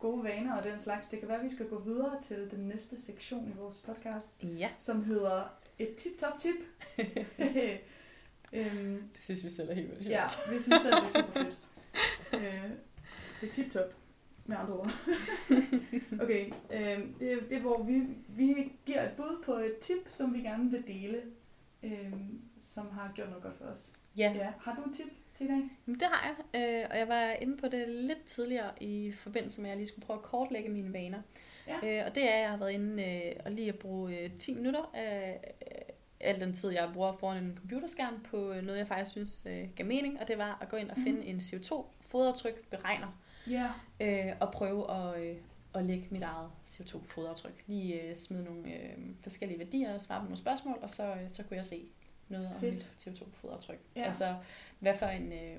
gode vaner og den slags, det kan være, at vi skal gå videre til den næste sektion i vores podcast, Ja, som hedder et tip-top-tip. øhm, det synes vi selv er helt vildt sjovt. ja, vi synes selv, det er super fedt. Øh, det er tip-top, med andre ord. okay, øhm, det, er- det er, hvor vi, vi giver et bud på et tip, som vi gerne vil dele, øhm, som har gjort noget godt for os. ja. Ja, har du et tip til i dag? Jamen, det har jeg, øh, og jeg var inde på det lidt tidligere i forbindelse med, at jeg lige skulle prøve at kortlægge mine vaner. Ja. Øh, og det er, at jeg har været inde øh, og lige at bruge øh, 10 minutter af øh, al den tid, jeg bruger foran en computerskærm på øh, noget, jeg faktisk synes øh, gav mening, og det var at gå ind og Mhm. finde en CO2-fodaftryk beregner, Ja, øh, og prøve at, øh, at lægge mit eget CO2-fodaftryk. Lige øh, smide nogle øh, forskellige værdier og svare på nogle spørgsmål, og så, øh, så kunne jeg se noget om Fedt. mit CO2-fodaftryk. Ja. Altså, hvad for en... Øh,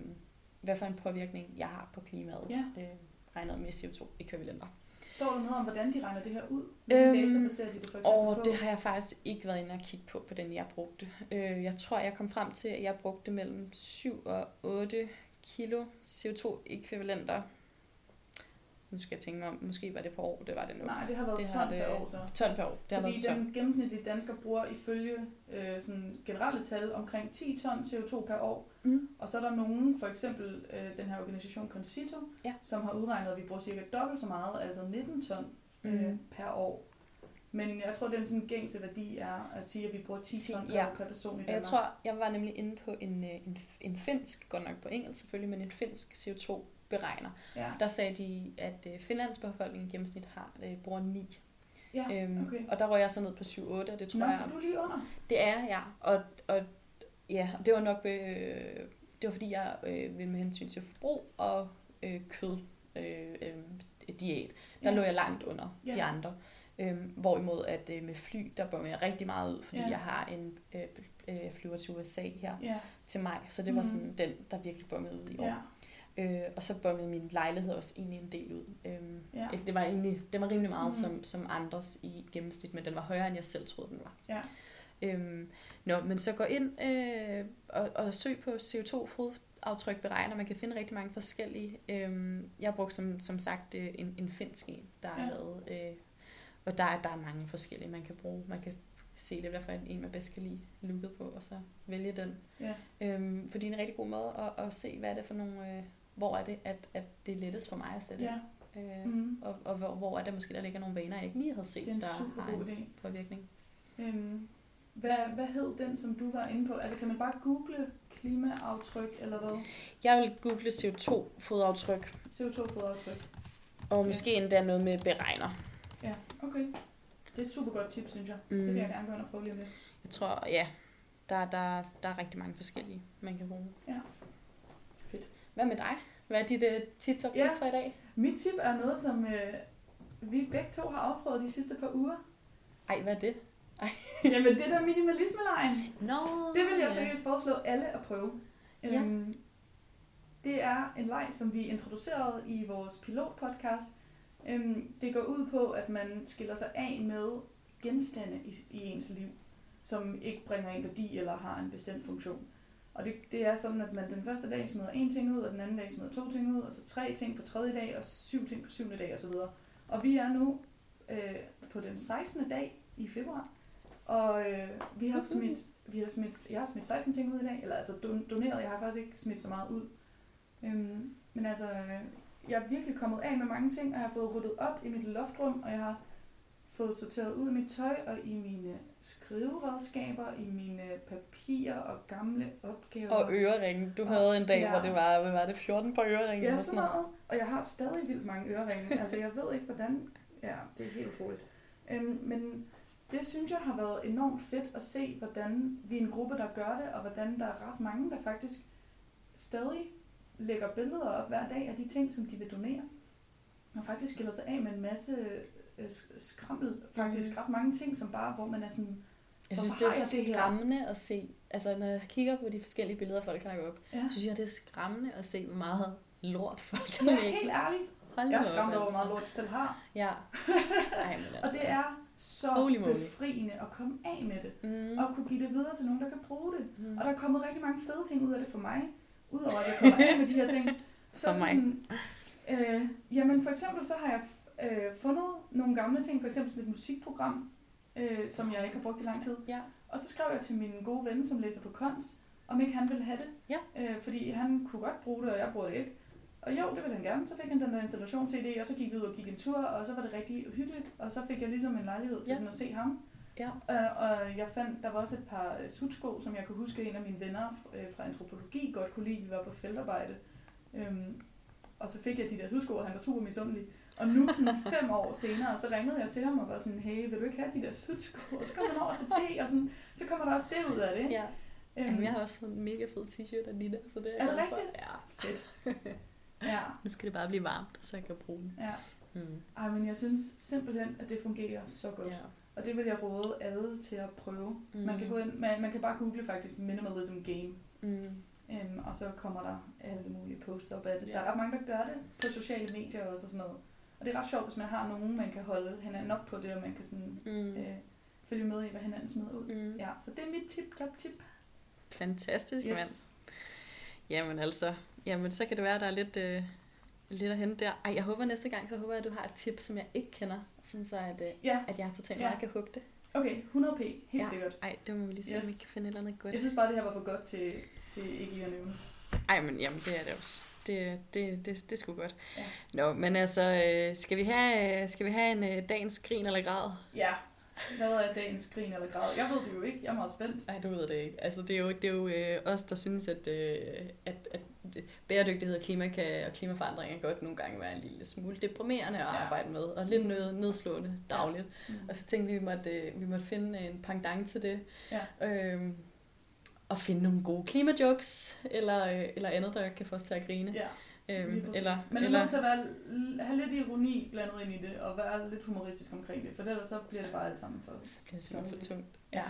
hvad for en påvirkning jeg har på klimaet, Ja. øh, regnet med CO2-ekvivalenter. Står der noget om, hvordan de regner det her ud? Hvilke Øhm, data de det for Og på? det har jeg faktisk ikke været inde og kigge på, på den jeg brugte. Øh, jeg tror, jeg kom frem til, at jeg brugte mellem 7 og 8 kilo CO2-ekvivalenter. Nu skal jeg tænke om, måske var det på år, det var det nu. Nej, det har været Det det har ton det- per år så. Ton per år, det har Fordi været ton. den gennemsnitlige dansker bruger ifølge øh, sådan generelle tal omkring 10 ton CO2 per år. Mm. Og så er der nogen, for eksempel øh, den her organisation Concito, Ja. som har udregnet, at vi bruger cirka dobbelt så meget, altså 19 ton øh, Mm. per år. Men jeg tror, den sådan gængse værdi er at sige, at vi bruger 10 10, ton per, ja. per person i Jeg Danmark. tror, jeg var nemlig inde på en, øh, en, en finsk, godt nok på engelsk selvfølgelig, men en finsk CO2-beregner. Ja, Der sagde de, at øh, Finlands befolkning i gennemsnit har, øh, bruger 9. ja Øhm, okay. Og der røg jeg så ned på 7-8, og det tror Nå, jeg... så du lige under. Det er jeg, og, og ja, det var nok øh, det var fordi jeg øh, med hensyn til forbrug og øh, kød øh, øh, diæt, der Ja. lå jeg langt under Ja. de andre. Øhm, hvorimod at øh, med fly, der bør jeg rigtig meget ud, fordi Ja. jeg har en øh, øh, flyver til USA her Ja, til mig, så det var Mhm. sådan den, der virkelig bongede ud i år. ja, Øh, og så bongede min lejlighed også egentlig en del ud. Øhm, Ja. Det var egentlig det var rimelig meget Mhm. som, som andres i gennemsnit, men den var højere, end jeg selv troede, den var. Ja. Øhm, nå, men så gå ind øh, og, og søg på CO2-fodaftryk beregner. Man kan finde rigtig mange forskellige. Øhm, jeg har brugt som, som sagt øh, en, en finsk en, der er Ja. lavet. Øh, og der, er- der er mange forskellige, man kan bruge. Man kan se det, hvad for en, man bedst kan lide looket på, og så vælge den. ja. Øhm, fordi det er en rigtig god måde at, at se, hvad er det for nogle, øh, hvor er det, at, at det er lettest for mig at sætte ja. Øh, Mm. og, og hvor, hvor er det måske, der ligger nogle vaner, jeg ikke lige havde set, er der har en idé. påvirkning. Øhm, hvad, hvad hed den, som du var inde på? Altså kan man bare google klimaaftryk eller hvad? Jeg vil google CO2-fodaftryk, CO2-fodaftryk. og Yes. måske endda noget med beregner. Ja, okay. Det er et super godt tip, synes jeg. Mm. Det vil jeg gerne gå ind og prøve lige om lidt. Jeg tror, ja, der, der, der er rigtig mange forskellige, man kan bruge. Ja. Hvad med dig? Hvad er dit uh, tip top tip Ja. for i dag? Mit tip er noget, som øh, vi begge to har afprøvet de sidste par uger. Ej, hvad er det? Jamen det der minimalismelejen. Nå, Det vil jeg ja. seriøst foreslå alle at prøve. Ja. Øhm, det er en leg, som vi introducerede i vores pilotpodcast. Øhm, det går ud på, at man skiller sig af med genstande i, i ens liv, som ikke bringer en værdi eller har en bestemt funktion. Og det, det er sådan, at man den første dag smider en ting ud, og den anden dag smider to ting ud, og så tre ting på tredje dag, og syv ting på syvende dag osv. Og vi er nu øh, på den 16. dag i februar, og øh, vi har smidt, vi har smidt, jeg har smidt 16 ting ud i dag, eller altså don- doneret, jeg har faktisk ikke smidt så meget ud. Øhm, men altså, øh, jeg er virkelig kommet af med mange ting, og jeg har fået ryddet op i mit loftrum, og jeg har fået sorteret ud i mit tøj og i mine skriveredskaber, i mine papirer og gamle opgaver. Og øreringe. Du havde en dag, ja. hvor det var, hvad var det, 14 par øreringe? Ja, sådan noget. Og jeg har stadig vildt mange øreringe. altså, jeg ved ikke, hvordan... Ja, det er helt utroligt. Øhm, men det synes jeg har været enormt fedt at se, hvordan vi er en gruppe, der gør det, og hvordan der er ret mange, der faktisk stadig lægger billeder op hver dag af de ting, som de vil donere. Og faktisk skiller sig af med en masse øh, sk- skrammel, faktisk Mhm. ret mange ting, som bare, hvor man er sådan, Jeg synes, det er det her? skræmmende at se, altså når jeg kigger på de forskellige billeder, folk har op, ja, synes jeg, det er skræmmende at se, hvor meget lort folk har ja helt ærligt. Hold Jeg er skræmt over, hvor altså. meget lort jeg selv har. Ja. Ej, men Og altså. det er så Holy befriende at komme af med det. Mm. Og kunne give det videre til nogen, der kan bruge det. Mm. Og der er kommet rigtig mange fede ting ud af det for mig. Udover at jeg kommer af med de her ting. Så For mig. Sådan, øh, jamen for eksempel så har jeg øh, fundet nogle gamle ting. For eksempel sådan et musikprogram, øh, som jeg ikke har brugt i lang tid. Ja. Og så skrev jeg til min gode ven, som læser på kons, om ikke han ville have det. Ja. Øh, fordi han kunne godt bruge det, og jeg bruger det ikke. Og jo, det ville han gerne. Så fik han den der installation-CD, og så gik vi ud og gik en tur, og så var det rigtig hyggeligt. Og så fik jeg ligesom en lejlighed til Ja. sådan at se ham. Ja. Øh, og jeg fandt, der var også et par øh, sutsko, som jeg kunne huske, en af mine venner øh, fra antropologi godt kunne lide. Vi var på feltarbejde. Øhm, og så fik jeg de der sutsko, og han var super misundelig. Og nu, sådan fem år senere, så ringede jeg til ham og var sådan, hey, vil du ikke have de der sutsko? Og så kom han over til te, og sådan, så kommer der også det ud af det. Ja. Øhm, Jamen, jeg har også sådan en mega fed t-shirt af Nina, så det er, Er det glad for. rigtigt? Ja. Fedt. Ja, Nu skal det bare blive varmt, så jeg kan bruge den. ja. Mm. Ej, men jeg synes simpelthen, at det fungerer så godt. Ja. Og det vil jeg råde alle til at prøve. Mm. Man, kan Mm. gå ind, man, man kan bare google faktisk minimalism game. Mm. Øhm, og så kommer der alle mulige posts op af det. Ja. Der er ret mange, der gør det på sociale medier også og sådan noget. Og det er ret sjovt, hvis man har nogen, man kan holde hinanden op på det, og man kan sådan, Mm. øh, følge med i, hvad hinanden smider ud. Mm. Ja, så det er mit tip, top tip. Fantastisk, yes. mand. Jamen altså, jamen så kan det være, der er lidt, øh, lidt at hente der. Ej, jeg håber næste gang, så håber jeg, at du har et tip, som jeg ikke kender, sådan så at, øh, Ja, at jeg totalt Ja. meget kan hugge det. okay, 100p, helt Ja. sikkert. Ej, det må vi lige se, yes. om vi kan finde et eller andet godt. Jeg synes bare, det her var for godt til, til ikke at nævne. Ej, men jamen, det er det også. Det, det, det, det er sgu godt. Ja. Nå, men altså, øh, skal vi have, øh, skal vi have en øh, dagens grin eller grad? Ja, hvad er dagens grin eller grad? Jeg ved det jo ikke, jeg er meget spændt. Nej, du ved det ikke. Altså, det er jo, det er jo øh, os, der synes, at, øh, at, at bæredygtighed og, klima kan, og klimaforandring kan godt nogle gange være en lille smule deprimerende at Ja. arbejde med, og lidt ned, nedslående dagligt. Mm. Og så tænkte vi, vi måtte, øh, vi måtte finde en pendant til det. Ja. Øhm, og finde nogle gode klimajokes, eller, øh, eller andet, der kan få os til at grine. Ja, øhm, eller, Men det er eller, nødt til at være, have lidt ironi blandet ind i det, og være lidt humoristisk omkring det, for ellers så bliver det bare alt sammen for... så bliver det simpelthen for tungt. Ja.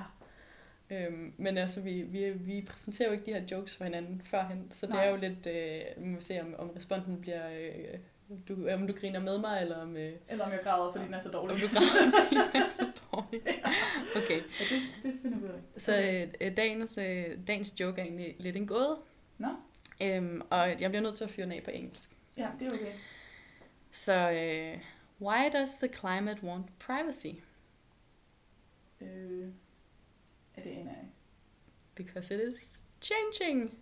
Øhm, men altså, vi, vi, vi præsenterer jo ikke de her jokes for hinanden førhen, så det Nej. er jo lidt, øh, må vi se, om, om responsen bliver, øh, du, om du griner med mig, eller om, øh, Eller om jeg græder, fordi den er så dårlig. om du græder, fordi den er så dårlig. Okay, Ja, det, det finder vi ud af. så øh, dagens, øh, dagens joke er egentlig lidt en gåde. Nå. Øhm, og jeg bliver nødt til at fyre den af på engelsk. Ja, det er okay. Så, øh, why does the climate want privacy? Øh, ja, det jeg ikke. Because it is changing.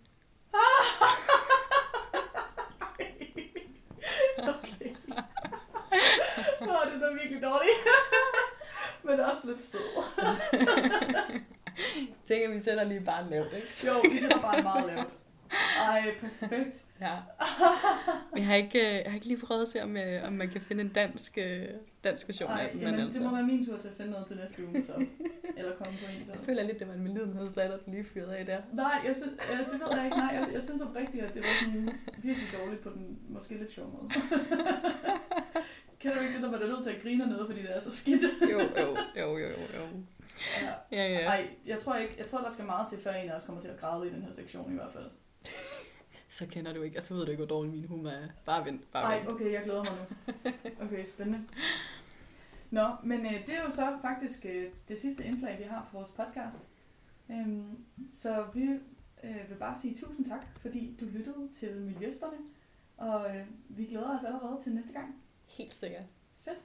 okay. Åh, det er virkelig dårligt. Men også lidt sød. Tænker, vi sætter lige bare lavt, ikke? Jo, vi sætter bare meget lavt. Ej, perfekt. Ja. Men jeg har ikke, øh, jeg har ikke lige prøvet at se, om, jeg, om man kan finde en dansk, øh, dansk version Ej, af den. jamen, Men altså, det må være min tur til at finde noget til næste uge, så. Eller komme på en, så. jeg føler lidt, det var en medlidenhedslatter, du lige fyrede af der. Nej, jeg synes, øh, det ved jeg ikke. Nej, jeg, jeg synes oprigtigt, at det var sådan virkelig dårligt på den måske lidt sjov måde. Kender du ikke det, når man er nødt til at grine noget, fordi det er så skidt? Jo, jo, jo, jo, jo. ja. Ja, ja. Ej, jeg tror ikke, jeg tror, der skal meget til, før en af os kommer til at græde i den her sektion i hvert fald. Så kender du ikke, og så ved du ikke, hvor dårlig min humor er. Bare vent, bare Ej, vent. okay, jeg glæder mig nu. Okay, spændende. Nå, men øh, det er jo så faktisk øh, det sidste indslag, vi har på vores podcast. Øhm, så vi øh, vil bare sige tusind tak, fordi du lyttede til Miljøsterne. Og øh, vi glæder os allerede til næste gang. Helt sikkert. Fedt.